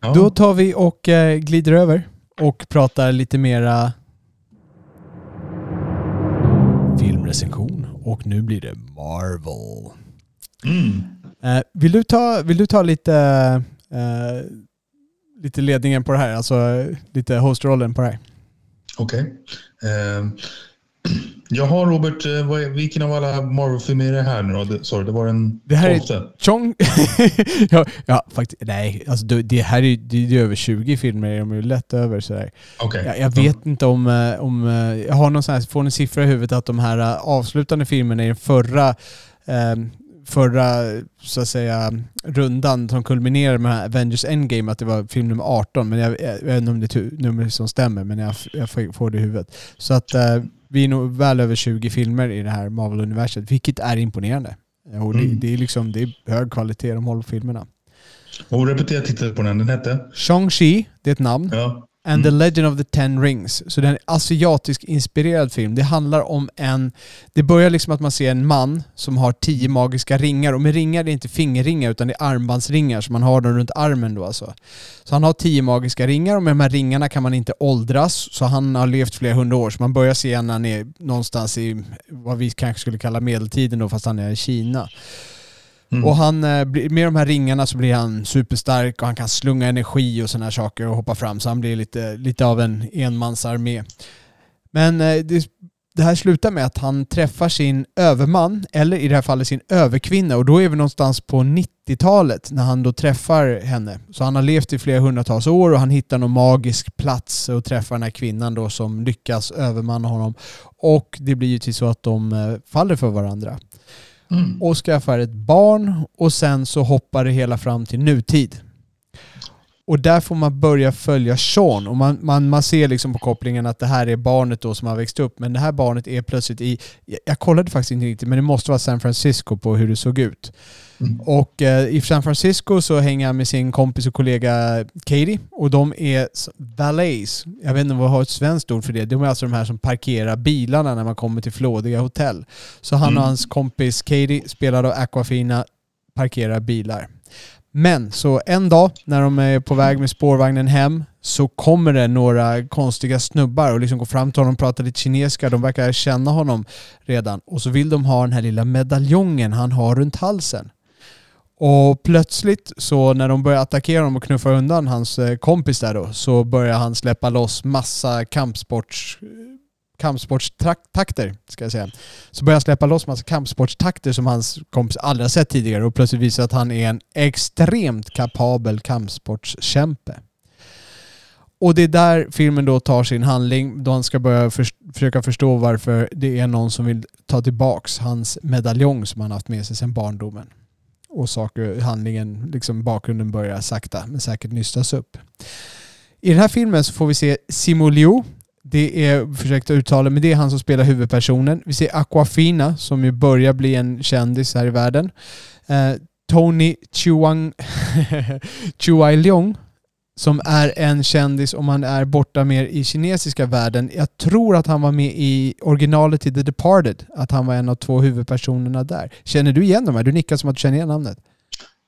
Ja. Då tar vi och glider över och pratar lite mera filmrecension. Och nu blir det Marvel. Mm. Eh, vill, du ta, vill du ta lite, eh, lite ledningen på det här? Alltså lite hostrollen på det här? Okej. Okay. Jaha Robert, eh, vilken av alla Marvel-filmer är det här nu då? Sorry, det var den Det här är Chong... ja, ja, faktiskt. Nej, alltså det här är, är över 20 filmer. De är lätt över sådär. Okay. Jag, jag vet mm. inte om, eh, om... Eh, jag har någon sån här, får en siffra i huvudet att de här avslutande filmerna i den förra um, förra så att säga, rundan som kulminerade med Avengers Endgame, att det var film nummer 18. Men jag, jag, jag vet inte om det är nummer som stämmer, men jag, jag får det i huvudet. Så att vi är nog väl över 20 filmer i det här Marvel-universet, vilket är imponerande. Och mm. det, det, är liksom, det är hög kvalitet de håller på filmerna. Och repetera titeln på den, den hette? Shang-Chi, det är ett namn. Ja. And mm. the Legend of the Ten Rings. Så det är en asiatisk inspirerad film. Det handlar om en... Det börjar liksom att man ser en man som har tio magiska ringar. Och med ringar det är inte fingerringar utan det är armbandsringar så man har dem runt armen då alltså. Så han har tio magiska ringar och med de här ringarna kan man inte åldras. Så han har levt flera hundra år. Så man börjar se när han är någonstans i vad vi kanske skulle kalla medeltiden då fast han är i Kina. Mm. Och han, eh, med de här ringarna så blir han superstark och han kan slunga energi och sådana saker och hoppa fram. Så han blir lite, lite av en enmansarmé. Men eh, det, det här slutar med att han träffar sin överman, eller i det här fallet sin överkvinna. Och då är vi någonstans på 90-talet när han då träffar henne. Så han har levt i flera hundratals år och han hittar någon magisk plats och träffar den här kvinnan då som lyckas övermanna honom. Och det blir ju till så att de eh, faller för varandra mm. och skaffar ett barn och sen så hoppar det hela fram till nutid. Och där får man börja följa Sean och man, man, man ser liksom på kopplingen att det här är barnet då som har växt upp men det här barnet är plötsligt i, jag kollade faktiskt inte riktigt men det måste vara San Francisco på hur det såg ut. Mm. Och eh, i San Francisco så hänger han med sin kompis och kollega Katie och de är valets. Jag vet inte vad har ett svenskt ord för det. De är alltså de här som parkerar bilarna när man kommer till flådiga hotell. Så han mm. och hans kompis Katie, spelad av Aquafina, parkerar bilar. Men så en dag när de är på väg med spårvagnen hem så kommer det några konstiga snubbar och liksom går fram till honom och pratar lite kinesiska. De verkar känna honom redan. Och så vill de ha den här lilla medaljongen han har runt halsen. Och plötsligt så när de börjar attackera honom och knuffa undan hans eh, kompis där då så börjar han släppa loss massa kampsports kampsportstakter, ska jag säga. Så börjar han släppa loss massa kampsportstakter som hans kompis aldrig har sett tidigare och plötsligt visar att han är en extremt kapabel kampsportskämpe. Och det är där filmen då tar sin handling, då han ska börja för, försöka förstå varför det är någon som vill ta tillbaks hans medaljong som han haft med sig sedan barndomen. Och saker, handlingen, liksom bakgrunden börjar sakta men säkert nystas upp. I den här filmen så får vi se Simu Liu. Det är, försökt uttala, men det är han som spelar huvudpersonen. Vi ser Aquafina som ju börjar bli en kändis här i världen. Eh, Tony Chuang Chuai Leong som är en kändis om han är borta mer i kinesiska världen. Jag tror att han var med i originalet till The Departed, att han var en av två huvudpersonerna där. Känner du igen de här? Du nickar som att du känner igen namnet.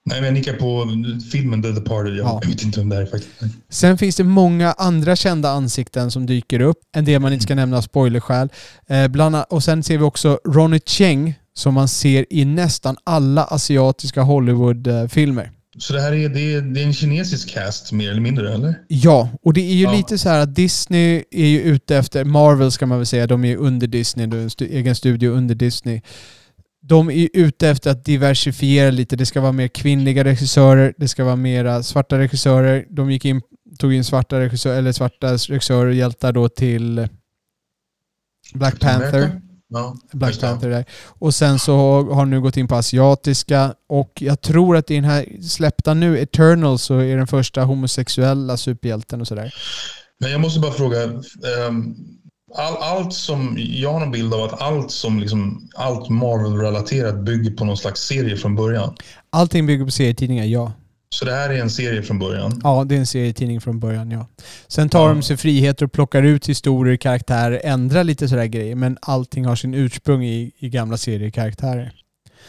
Nej, men jag nickar på filmen The Departed. Jag, ja. vet inte vem det är faktiskt. Sen finns det många andra kända ansikten som dyker upp. En del man inte ska nämna av spoilerskäl. Eh, och sen ser vi också Ronnie Cheng som man ser i nästan alla asiatiska Hollywood-filmer. Så det här är, det är, det är en kinesisk cast mer eller mindre, eller? Ja, och det är ju ja. lite så här att Disney är ju ute efter, Marvel ska man väl säga, de är ju under Disney, de stu, egen studio under Disney. De är ute efter att diversifiera lite. Det ska vara mer kvinnliga regissörer, det ska vara mera svarta regissörer. De gick in, tog in svarta regissörer, eller svarta regissörer och hjältar då till Black Panther. Ja, Black Panther där. Och sen så har nu gått in på asiatiska och jag tror att i den här släppta nu, Eternal, så är den första homosexuella superhjälten och sådär. Men jag måste bara fråga. Um, all, allt som, jag har en bild av att allt som liksom, allt Marvel-relaterat bygger på någon slags serie från början. Allting bygger på serietidningar, ja. Så det här är en serie från början? Ja, det är en serietidning från början, ja. Sen tar ja. de sig friheter och plockar ut historier, karaktärer, ändrar lite sådär grejer, men allting har sin ursprung i, i gamla seriekaraktärer.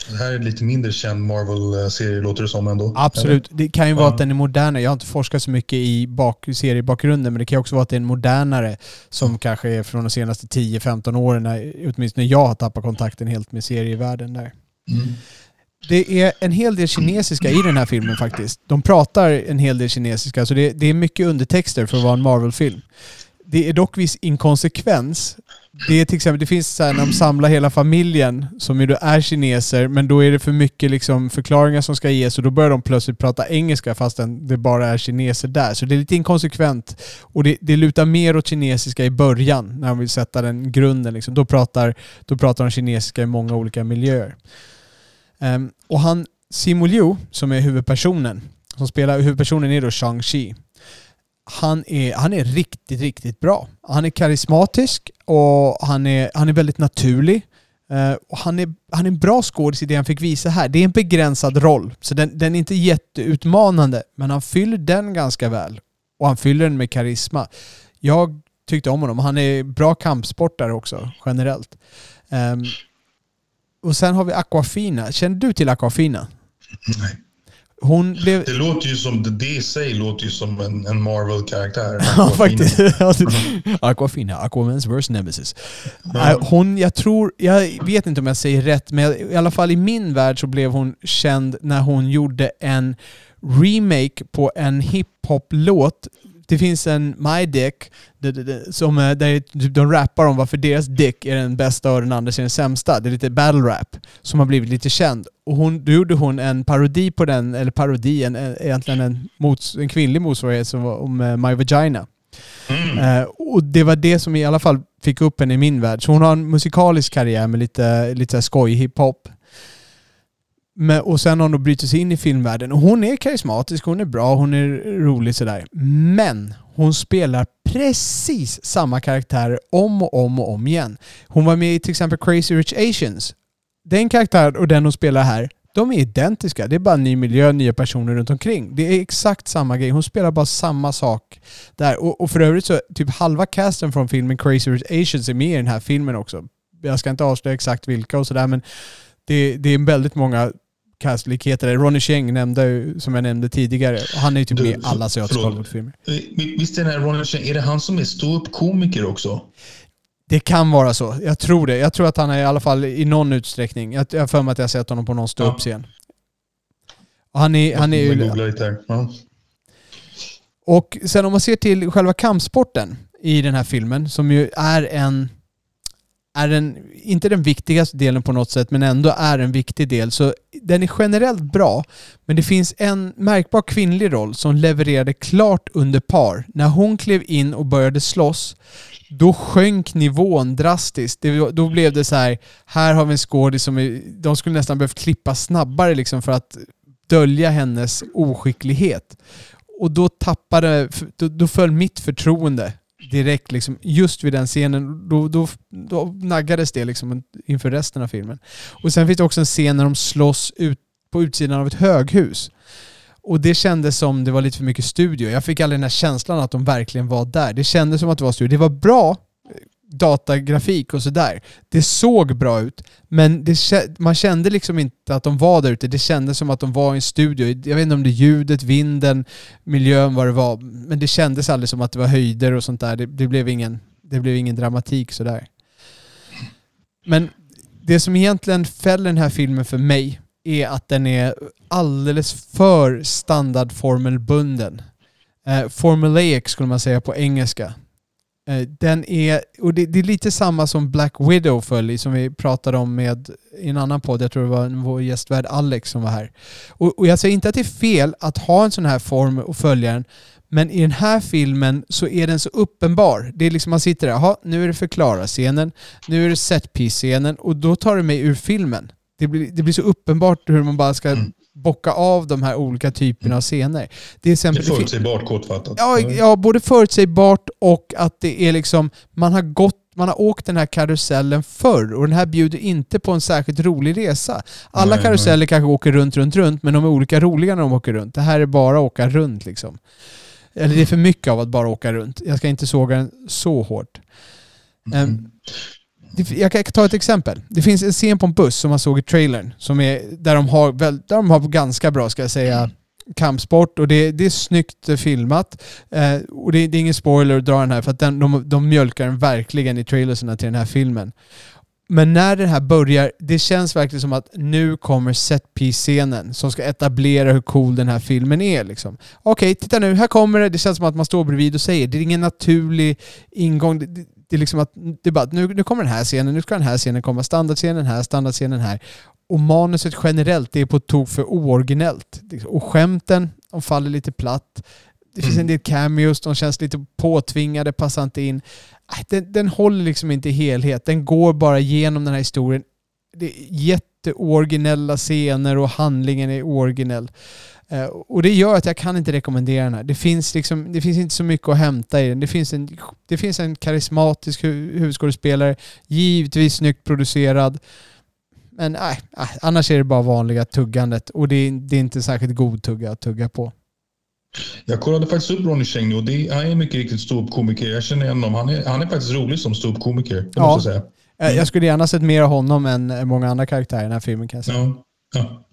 Det här är en lite mindre känd Marvel-serie låter det som ändå. Absolut. Det kan ju vara att den är modernare. Jag har inte forskat så mycket i bak seriebakgrunden men det kan också vara att det är en modernare som mm. kanske är från de senaste 10-15 åren när åtminstone jag har tappat kontakten helt med serievärlden där. Mm. Det är en hel del kinesiska i den här filmen faktiskt. De pratar en hel del kinesiska, så det, det är mycket undertexter för att vara en Marvel-film. Det är dock viss inkonsekvens. Det är till exempel, det finns så här när de samlar hela familjen som ju då är kineser, men då är det för mycket liksom förklaringar som ska ges och då börjar de plötsligt prata engelska fastän det bara är kineser där. Så det är lite inkonsekvent. Och det, det lutar mer åt kinesiska i början, när de vill sätta den grunden. Liksom. Då, pratar, då pratar de kinesiska i många olika miljöer. Um, och han, Simu Liu, som är huvudpersonen, som spelar huvudpersonen är då Shang-Chi. Han är, han är riktigt, riktigt bra. Han är karismatisk och han är, han är väldigt naturlig. Uh, och han, är, han är en bra skådis i det han fick visa här. Det är en begränsad roll, så den, den är inte jätteutmanande, men han fyller den ganska väl. Och han fyller den med karisma. Jag tyckte om honom. Han är bra kampsportare också, generellt. Um, och sen har vi Aquafina. Känner du till Aquafina? Nej. Hon blev... Det låter ju som, det i sig låter ju som en, en Marvel-karaktär. ja, faktiskt. Aquafina, Aquamans worst nemesis. Mm. Hon, jag tror, jag vet inte om jag säger rätt, men i alla fall i min värld så blev hon känd när hon gjorde en remake på en hiphop-låt det finns en My Dick som, där typ de rappar om varför deras dick är den bästa och den andra är den sämsta. Det är lite battle rap som har blivit lite känd. Och hon, då gjorde hon en parodi på den, eller parodi, en, egentligen en, mots, en kvinnlig motsvarighet som var om uh, My Vagina. Mm. Uh, och det var det som i alla fall fick upp henne i min värld. Så hon har en musikalisk karriär med lite, lite skoj hiphop. Men, och sen har hon då brutit sig in i filmvärlden. Och hon är karismatisk, hon är bra, hon är rolig sådär. Men hon spelar precis samma karaktär om och om och om igen. Hon var med i till exempel Crazy Rich Asians. Den karaktär och den hon spelar här, de är identiska. Det är bara ny miljö, nya personer runt omkring. Det är exakt samma grej. Hon spelar bara samma sak där. Och, och för övrigt så, typ halva casten från filmen Crazy Rich Asians är med i den här filmen också. Jag ska inte avslöja exakt vilka och sådär men det, det är väldigt många castlikheter. Ronny Cheng nämnde, som jag nämnde tidigare. Han är ju typ med i alla asiatiska Hollywoodfilmer. Visst är här Ronny Cheng, är det han som är ståuppkomiker också? Det kan vara så. Jag tror det. Jag tror att han är i alla fall i någon utsträckning. Jag har för mig att jag har sett honom på någon ståuppscen. Och han är, han är ju. Ja. och sen om man ser till själva kampsporten i den här filmen, som ju är en, är den, inte den viktigaste delen på något sätt, men ändå är en viktig del. Så den är generellt bra, men det finns en märkbar kvinnlig roll som levererade klart under par. När hon klev in och började slåss, då sjönk nivån drastiskt. Det, då blev det så här, här har vi en skådis som är, de skulle nästan behövt klippa snabbare liksom för att dölja hennes oskicklighet. Och då tappade, då, då föll mitt förtroende direkt liksom, just vid den scenen. Då, då, då naggades det liksom inför resten av filmen. Och sen finns det också en scen när de slåss ut på utsidan av ett höghus. Och det kändes som det var lite för mycket studio. Jag fick aldrig den här känslan att de verkligen var där. Det kändes som att det var studio. Det var bra datagrafik och sådär. Det såg bra ut, men det, man kände liksom inte att de var där ute. Det kändes som att de var i en studio. Jag vet inte om det är ljudet, vinden, miljön, vad det var. Men det kändes aldrig som att det var höjder och sånt där. Det, det, blev, ingen, det blev ingen dramatik sådär. Men det som egentligen fäller den här filmen för mig är att den är alldeles för standardformelbunden. Eh, formulaic skulle man säga på engelska. Eh, den är, och det, det är lite samma som Black Widow föll i, som vi pratade om med i en annan podd. Jag tror det var vår gästvärd Alex som var här. Och, och jag säger inte att det är fel att ha en sån här form och följa den. Men i den här filmen så är den så uppenbar. Det är liksom man sitter där, jaha, nu är det förklara-scenen, nu är det setpiece-scenen och då tar det mig ur filmen. Det blir, det blir så uppenbart hur man bara ska Mm bocka av de här olika typerna av scener. Det är, är exempel, det fin- förutsägbart kortfattat. Ja, ja, både förutsägbart och att det är liksom, man har gått man har åkt den här karusellen förr och den här bjuder inte på en särskilt rolig resa. Alla Nej, karuseller kanske åker runt, runt, runt, men de är olika roliga när de åker runt. Det här är bara att åka runt liksom. Eller det är för mycket av att bara åka runt. Jag ska inte såga den så hårt. Mm. Det- Jag kan ta ett exempel. Det finns en scen på en buss som man såg i trailern som är, där, de har där de har ganska bra, ska jag säga, kampsport och det, det är snyggt eh, filmat. Eh, och det, det är ingen spoiler att dra den här för att den, de, de mjölkar den verkligen i trailerserna till den här filmen. Men när den här börjar, det känns verkligen som att nu kommer setpiece-scenen som ska etablera hur cool den här filmen är. Liksom. Okej, titta nu, här kommer det. Det känns som att man står bredvid och säger. Det är ingen naturlig ingång. Det, det, är liksom att det är bara, nu, nu kommer den här scenen, nu ska den här scenen komma. Standardscenen här, standardscenen här. Och manuset generellt det är på tok för ooriginellt. Och skämten, de faller lite platt. Det finns en del cameos, de känns lite påtvingade, passar inte in. Nej, Den, den håller liksom inte i helhet. Den går bara igenom den här historien. Det är jätteoriginella scener och handlingen är originell. Eh, och det gör att jag kan inte rekommendera den här. Det finns, liksom, det finns inte så mycket att hämta i den. Det finns en, det finns en karismatisk hu- huvudskådespelare, givetvis snyggt producerad. Men nej, nej, annars är det bara vanliga tuggandet och det är, det är inte särskilt god tugga att tugga på. Jag kollade faktiskt upp Ronny Cheng nu och det, han är mycket riktigt ståuppkomiker. Jag känner igen honom. Han är, han är faktiskt rolig som ståuppkomiker. Det Ja. måste jag säga. Eh, Jag skulle gärna sett mer av honom än många andra karaktärer i den här filmen kan jag säga. Ja. Ja.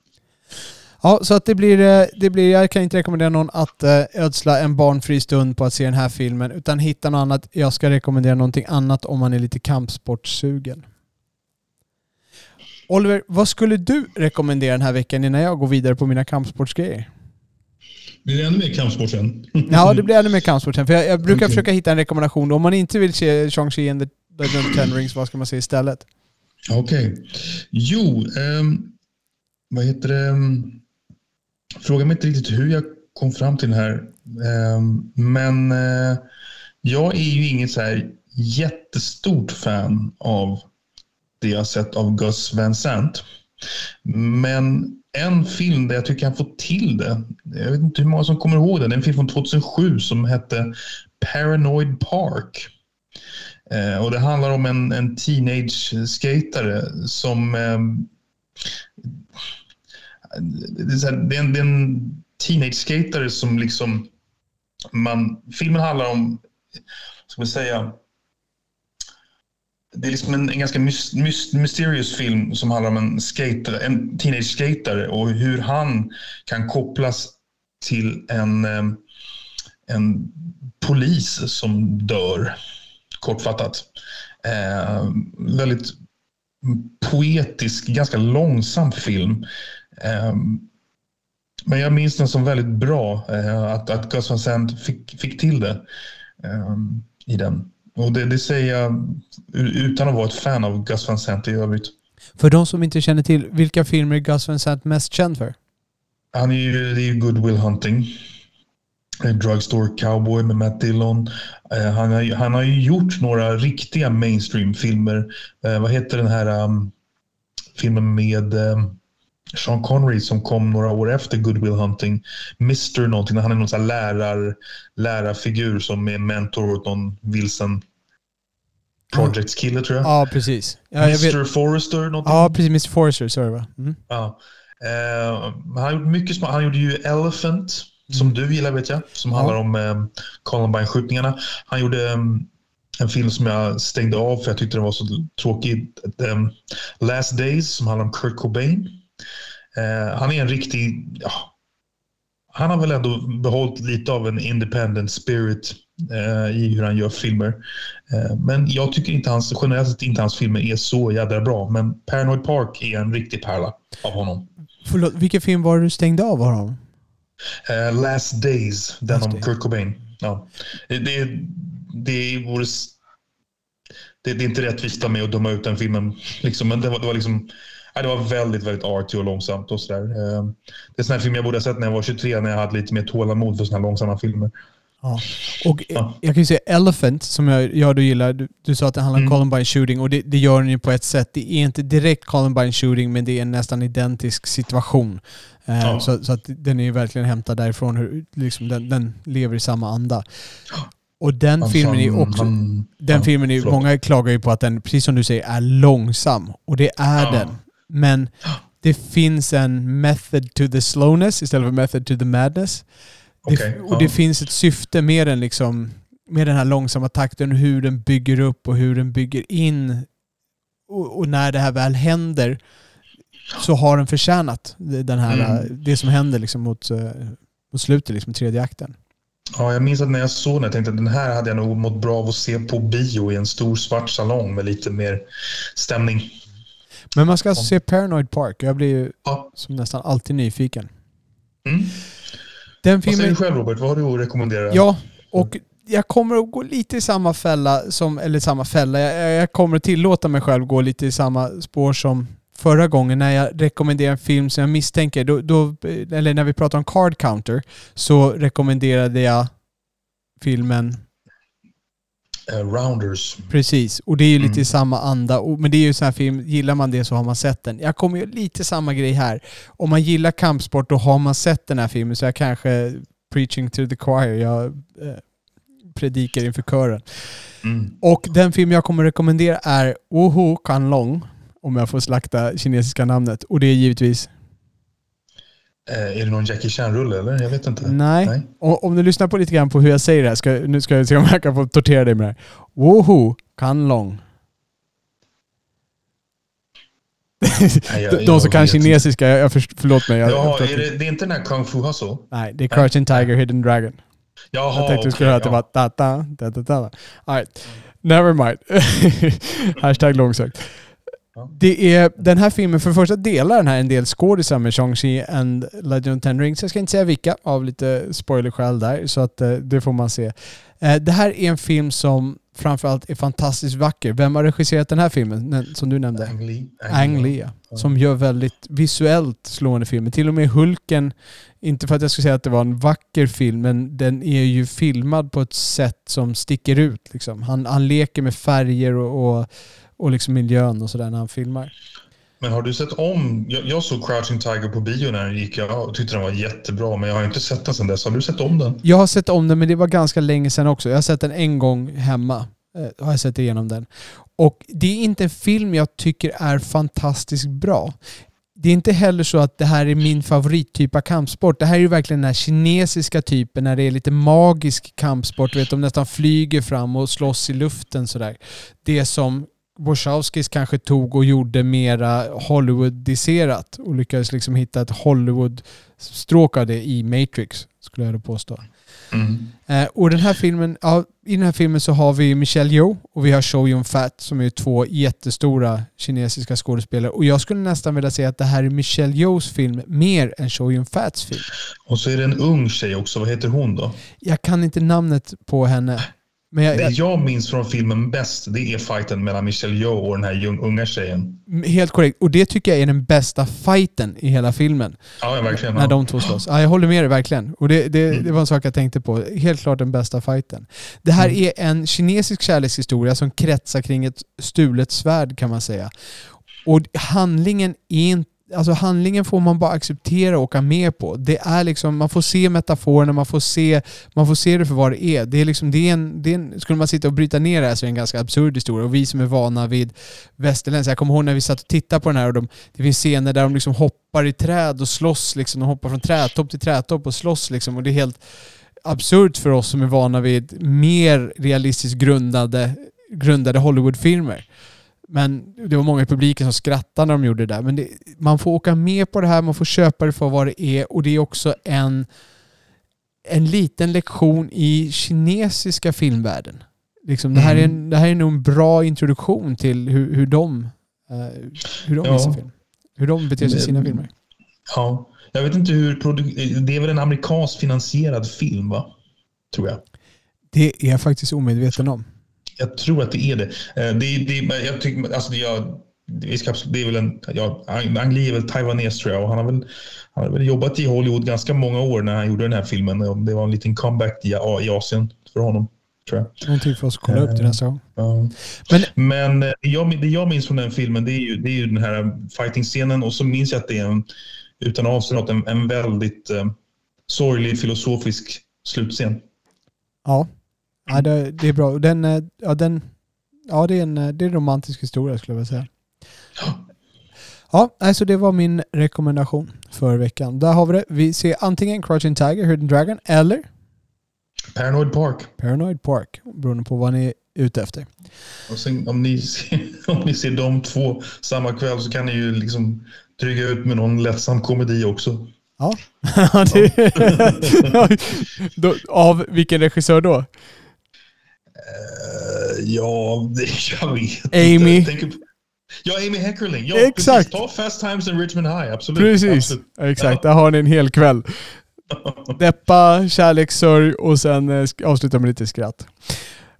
Ja, så att det blir, eh, det blir, jag kan inte rekommendera någon att eh, ödsla en barnfri stund på att se den här filmen, utan hitta något annat. Jag ska rekommendera någonting annat om man är lite kampsportsugen. Oliver, vad skulle du rekommendera den här veckan innan jag går vidare på mina kampsportsgrejer? Blir det ännu mer kampsport sen? Ja, det blir ännu mer kampsport sen. För jag, jag brukar Okej. försöka hitta en rekommendation. Om man inte vill se Shang-Chi and the of Ten Rings, vad ska man se istället? Okej. Jo, ehm, vad heter det? Fråga mig inte riktigt hur jag kom fram till den här. Ehm, men eh, jag är ju inget så här jättestort fan av det jag sett av Gus Van Sant. Men en film där jag tycker han får till det. Jag vet inte hur många som kommer ihåg den. Det är en film från 2007 som hette Paranoid Park. Eh, och det handlar om en, en teenage-skatare som... Ehm, det, är så här, det, är en, det är en teenage-skatare som liksom... Man, filmen handlar om, ska man säga... Det är liksom en, en ganska mys, mys, mysterious film som handlar om en, skater, en teenage-skatare och hur han kan kopplas till en, en polis som dör kortfattat. Eh, väldigt poetisk, ganska långsam film. Eh, Men jag minns den som väldigt bra, eh, att, att Gus Van Sant fick, fick till det eh, i den. Och det, det säger jag utan att vara ett fan av Gus Van Sant i övrigt. För de som inte känner till, vilka filmer är Gus Van Sant mest känd för? Han är ju, det är ju Good Will Hunting. Drugstore Cowboy med Matt Dillon. Eh, han, har, han har ju gjort några riktiga mainstream-filmer. Eh, vad heter den här um, filmen med um, Sean Connery som kom några år efter Good Will Hunting. Mr någonting. Han är någon sån lärar, lärarfigur som är mentor åt någon vilsen Projects kille tror jag. Ja, precis. Ja, Mr. Forrester någonting. Ja, precis. Mr Forrester, det va? Mm. Ja. Eh, han gjort mycket smart. Han gjorde ju Elephant som mm. du gillar vet jag, som ja. handlar om eh, Columbine-skjutningarna. Han gjorde eh, en film som jag stängde av för jag tyckte den var så tråkig. Um, Last Days som handlar om Kurt Cobain. Eh, han är en riktig... Ja, han har väl ändå behållit lite av en independent spirit eh, i hur han gör filmer. Eh, men jag tycker inte hans, generellt sett inte hans filmer är så jädra bra. Men Paranoid Park är en riktig pärla av honom. Förlåt, vilken film var det du stängde av honom? Uh, Last Days, den Last om Kurt Cobain. Ja. Det, det, det, vore, det, det är inte rättvist av mig att döma ut den filmen. Liksom, men det var, det var liksom... det var väldigt, väldigt arty och långsamt och sådär. Eh, det är en sån här film jag borde ha sett när jag var 23 när jag hade lite mer tålamod för såna här långsamma filmer. Ja. Och ja. jag kan ju säga Elephant, som jag, jag då gillar, du, du sa att det handlar om mm. Columbine shooting och det, det, gör den ju på ett sätt. Det är inte direkt Columbine shooting men det är en nästan identisk situation. Eh, ja. Så, så, att den är ju verkligen hämtad därifrån, hur, liksom den, den lever i samma anda. Och den han, filmen är också... Han, den han, filmen är, många klagar ju på att den, precis som du säger, är långsam. Och det är den. Men det finns en method to the slowness istället för method to the madness. Okay. Det, och det finns ett syfte med den, liksom, med den här långsamma takten, hur den bygger upp och hur den bygger in. Och, och när det här väl händer så har den förtjänat den här, mm. det som händer liksom mot, eh, mot slutet, liksom, tredje akten. Ja, jag minns att när jag såg den, jag tänkte att den här hade jag nog mått bra av att se på bio i en stor svart salong med lite mer stämning. Men man ska alltså se Paranoid Park. Jag blir ju ja. som nästan alltid nyfiken. Mm. Den filmen... Vad säger du själv Robert? Vad har du att rekommendera? Ja, och jag kommer att gå lite i samma fälla som, eller samma fälla, jag, jag kommer att tillåta mig själv gå lite i samma spår som förra gången när jag rekommenderade en film som jag misstänker, då, då, eller när vi pratade om Card Counter, så rekommenderade jag filmen rounders. Precis, och det är ju lite mm. i samma anda. Men det är ju sån här film, gillar man det så har man sett den. Jag kommer ju lite samma grej här. Om man gillar kampsport då har man sett den här filmen, så jag kanske preaching to the choir. Jag eh, predikar inför kören. Mm. Och den film jag kommer rekommendera är Woho Kan Long, om jag får slakta kinesiska namnet. Och det är givetvis Eh, är det någon Jackie Chan-rulle eller? Jag vet inte. Nej. Nej. Och, om du lyssnar på lite grann på hur jag säger det här, ska, nu ska jag se om jag kan få tortera dig med det här. Woho Kanlong. de som kan kinesiska, jag, jag för, förlåt mig. Jag, ja, är det, det, är inte den här Kung Fu Hustle? Nej, det är Crouching Tiger, Hidden Dragon. Jaha, jag tänkte du skulle höra att det var da da da da da. All right. Never mind. Hashtag långsökt. Det är, den här filmen, för det första delar den här en del skådisar med Shang-Chi and Legend of Ten Rings. Jag ska inte säga vilka, av lite spoilerskäl där, så att eh, det får man se. Eh, det här är en film som framförallt är fantastiskt vacker. Vem har regisserat den här filmen, som du nämnde? Ang Lee. Ang Lee, ja. Som gör väldigt visuellt slående filmer. Till och med Hulken, inte för att jag skulle säga att det var en vacker film, men den är ju filmad på ett sätt som sticker ut. Liksom. Han, han leker med färger och, och och liksom miljön och sådär när han filmar. Men har du sett om... Jag, jag, såg Crouching Tiger på bio när den gick. Jag tyckte den var jättebra, men jag har inte sett den sedan dess. Har du sett om den? Jag har sett om den, men det var ganska länge sedan också. Jag har sett den en gång hemma. Eh, har jag sett igenom den. Och det är inte en film jag tycker är fantastiskt bra. Det är inte heller så att det här är min favorittyp av kampsport. Det här är ju verkligen den här kinesiska typen när det är lite magisk kampsport. Du vet, de nästan flyger fram och slåss i luften sådär. Det som Wachowskis kanske tog och gjorde mera Hollywoodiserat och lyckades liksom hitta ett Hollywood stråk av det i Matrix, skulle jag då påstå. Mm. Eh, och den här filmen, ja, I den här filmen så har vi Michelle Yeoh och vi har Chow Yun-Fat som är två jättestora kinesiska skådespelare. Och jag skulle nästan vilja säga att det här är Michelle Yeohs film mer än Chow Yun-Fats film. Och så är det en ung tjej också. Vad heter hon då? Jag kan inte namnet på henne. Men jag, Det jag, minns från filmen bäst, det är fighten mellan Michelle Yeoh och den här unga tjejen. helt korrekt. Och det tycker jag är den bästa fighten i hela filmen. Ja, verkligen. När Ja. de två slåss. Ja, jag håller med dig verkligen. Och det, det, det var en sak jag tänkte på. Helt klart den bästa fighten. Det här Mm. är en kinesisk kärlekshistoria som kretsar kring ett stulet svärd kan man säga. Och handlingen är inte Alltså handlingen får man bara acceptera och åka med på. Det är liksom, man får se metaforerna, man får se, man får se det för vad det är. Det är liksom, det är en, det är en, skulle man sitta och bryta ner det här så är det en ganska absurd historia. Och vi som är vana vid västerländsk, jag kommer ihåg när vi satt och tittade på den här och de, det finns scener där de liksom hoppar i träd och slåss. Liksom. De hoppar från trädtopp till trädtopp och slåss. Liksom. Och det är helt absurt för oss som är vana vid mer realistiskt grundade, grundade Hollywoodfilmer. Men det var många i publiken som skrattade när de gjorde det där. Men det, man får åka med på det här, man får köpa det för vad det är och det är också en, en liten lektion i kinesiska filmvärlden. Liksom, det, här är en, det här är nog en bra introduktion till hur, hur de, eh, hur de Ja. visar film. Hur de beter sig i sina filmer. Ja. Jag vet inte hur... Det är väl en amerikansk finansierad film, va? Tror jag. Det är jag faktiskt omedveten om. Jag tror att det är det. Eh, det, är- det jag tycker, alltså det, jag, det är väl en, ja, Ang är väl taiwanes tror jag och han har väl, han har väl jobbat i Hollywood ganska många år när han gjorde den här filmen. Det var en liten comeback i, i Asien för honom, tror jag. Någonting för oss att kolla upp till nästa gång. Men- Men eh, det jag, det jag minns från den filmen det är ju, det är ju den här fighting-scenen och så minns jag att det är en, utan något, en, en väldigt eh, sorglig filosofisk slutscen. Ja, ja det, det är bra. Den, eh, ja, den, ja, det, är en, eh, det är en romantisk historia skulle jag vilja säga. Ja, alltså det var min rekommendation för veckan. Där har vi det. Vi ser antingen Crouching Tiger, Hidden Dragon eller Paranoid Park. Paranoid Park, beroende på vad ni är ute efter. Och sen, om, ni, ser- om ni ser de två samma kväll så kan ni ju liksom dryga ut med någon lättsam komedi också. Ja. då, av vilken regissör då? Eh, ja, jag vet Amy. inte. Tänker Ja, Amy Heckerling. Ja, Exakt. Precis. Ta Fast Times in Richmond High. Absolut. Precis, Absolut. exakt. Där har ni en hel kväll. Deppa, kärlekssörj och sen eh, avsluta med lite skratt.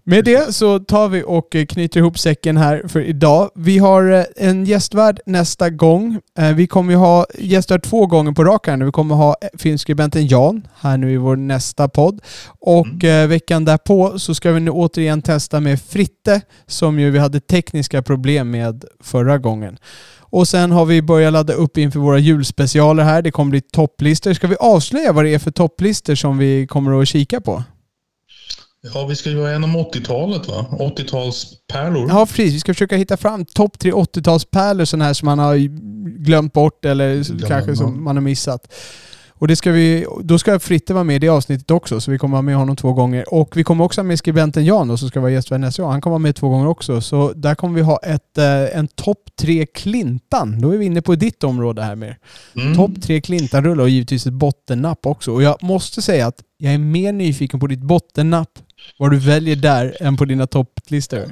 Med det så tar vi och eh, knyter ihop säcken här för idag. Vi har eh, en gästvärd nästa gång. Eh, Vi kommer ju ha gästvärd två gånger på rak här nu. Vi kommer ha filmskribenten Jan här nu i vår nästa podd. Och eh, veckan därpå så ska vi nu återigen testa med Fritte som ju vi hade tekniska problem med förra gången. Och sen har vi börjat ladda upp inför våra julspecialer här. Det kommer bli topplistor. Ska vi avslöja vad det är för topplistor som vi kommer att kika på? Ja, vi ska ju en om 80-talet va? 80-talspärlor. Ja, precis. Vi ska försöka hitta fram topp tre 80-talspärlor sådana här som man har glömt bort eller Glömma, kanske ja. som man har missat. Och det ska vi, då ska Fritte vara med i det avsnittet också, så vi kommer ha med honom två gånger. Och vi kommer också ha med skribenten Jan då, som ska vara gästvärd nästa gång. Han kommer vara med två gånger också. Så där kommer vi ha ett, eh, en topp tre Clintan. Då är vi inne på ditt område här mer. Mm. Topp tre Clintan-rullar och givetvis ett bottennapp också. Och jag måste säga att jag är mer nyfiken på ditt bottennapp, vad du väljer där, än på dina topplistor.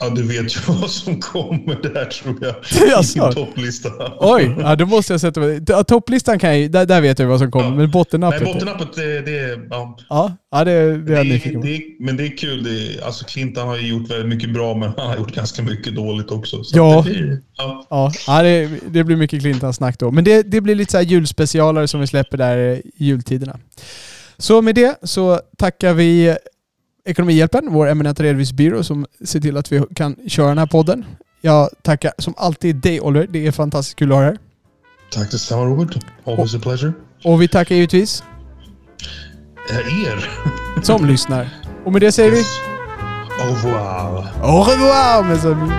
Ja, du vet ju vad som kommer där tror jag. Jaså? I topplista. Oj, ja, då måste jag sätta mig... Ja, Topplistan kan jag där, där vet jag vad som kommer, Ja. men bottennappet... Nej, bottennappet, det, det, är- ja, Ja, ja det, det är jag nyfiken på. men det är kul. Det alltså Clinton har ju gjort väldigt mycket bra, men han har gjort ganska mycket dåligt också. Så Ja. Det. Ja, ja det, det blir mycket Clintan-snack då. Men det, det blir lite så här julspecialare som vi släpper där i jultiderna. Så med det så tackar vi Ekonomihjälpen, vår eminenta redovisningsbyrå som ser till att vi kan köra den här podden. Jag tackar som alltid dig Oliver. Det är fantastiskt kul att ha dig här. Tack detsamma Robert. Always a pleasure. Och vi tackar givetvis Eh, Er. som lyssnar. Och med det säger vi Yes. Au revoir. Au revoir mes amis!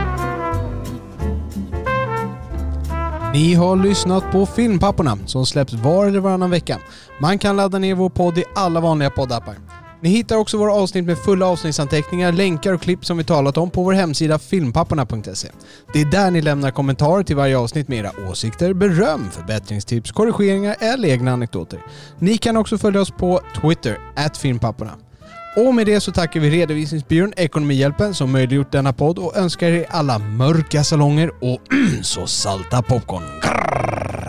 Ni har lyssnat på Filmpapporna som släpps var eller varannan vecka. Man kan ladda ner vår podd i alla vanliga poddappar. Ni hittar också våra avsnitt med fulla avsnittsanteckningar, länkar och klipp som vi talat om på vår hemsida filmpapporna.se. Det är där ni lämnar kommentarer till varje avsnitt med era åsikter, beröm, förbättringstips, korrigeringar eller egna anekdoter. Ni kan också följa oss på Twitter, filmpapporna. Och med det så tackar vi redovisningsbyrån Ekonomihjälpen som möjliggjort denna podd och önskar er alla mörka salonger och så salta popcorn. Grrr.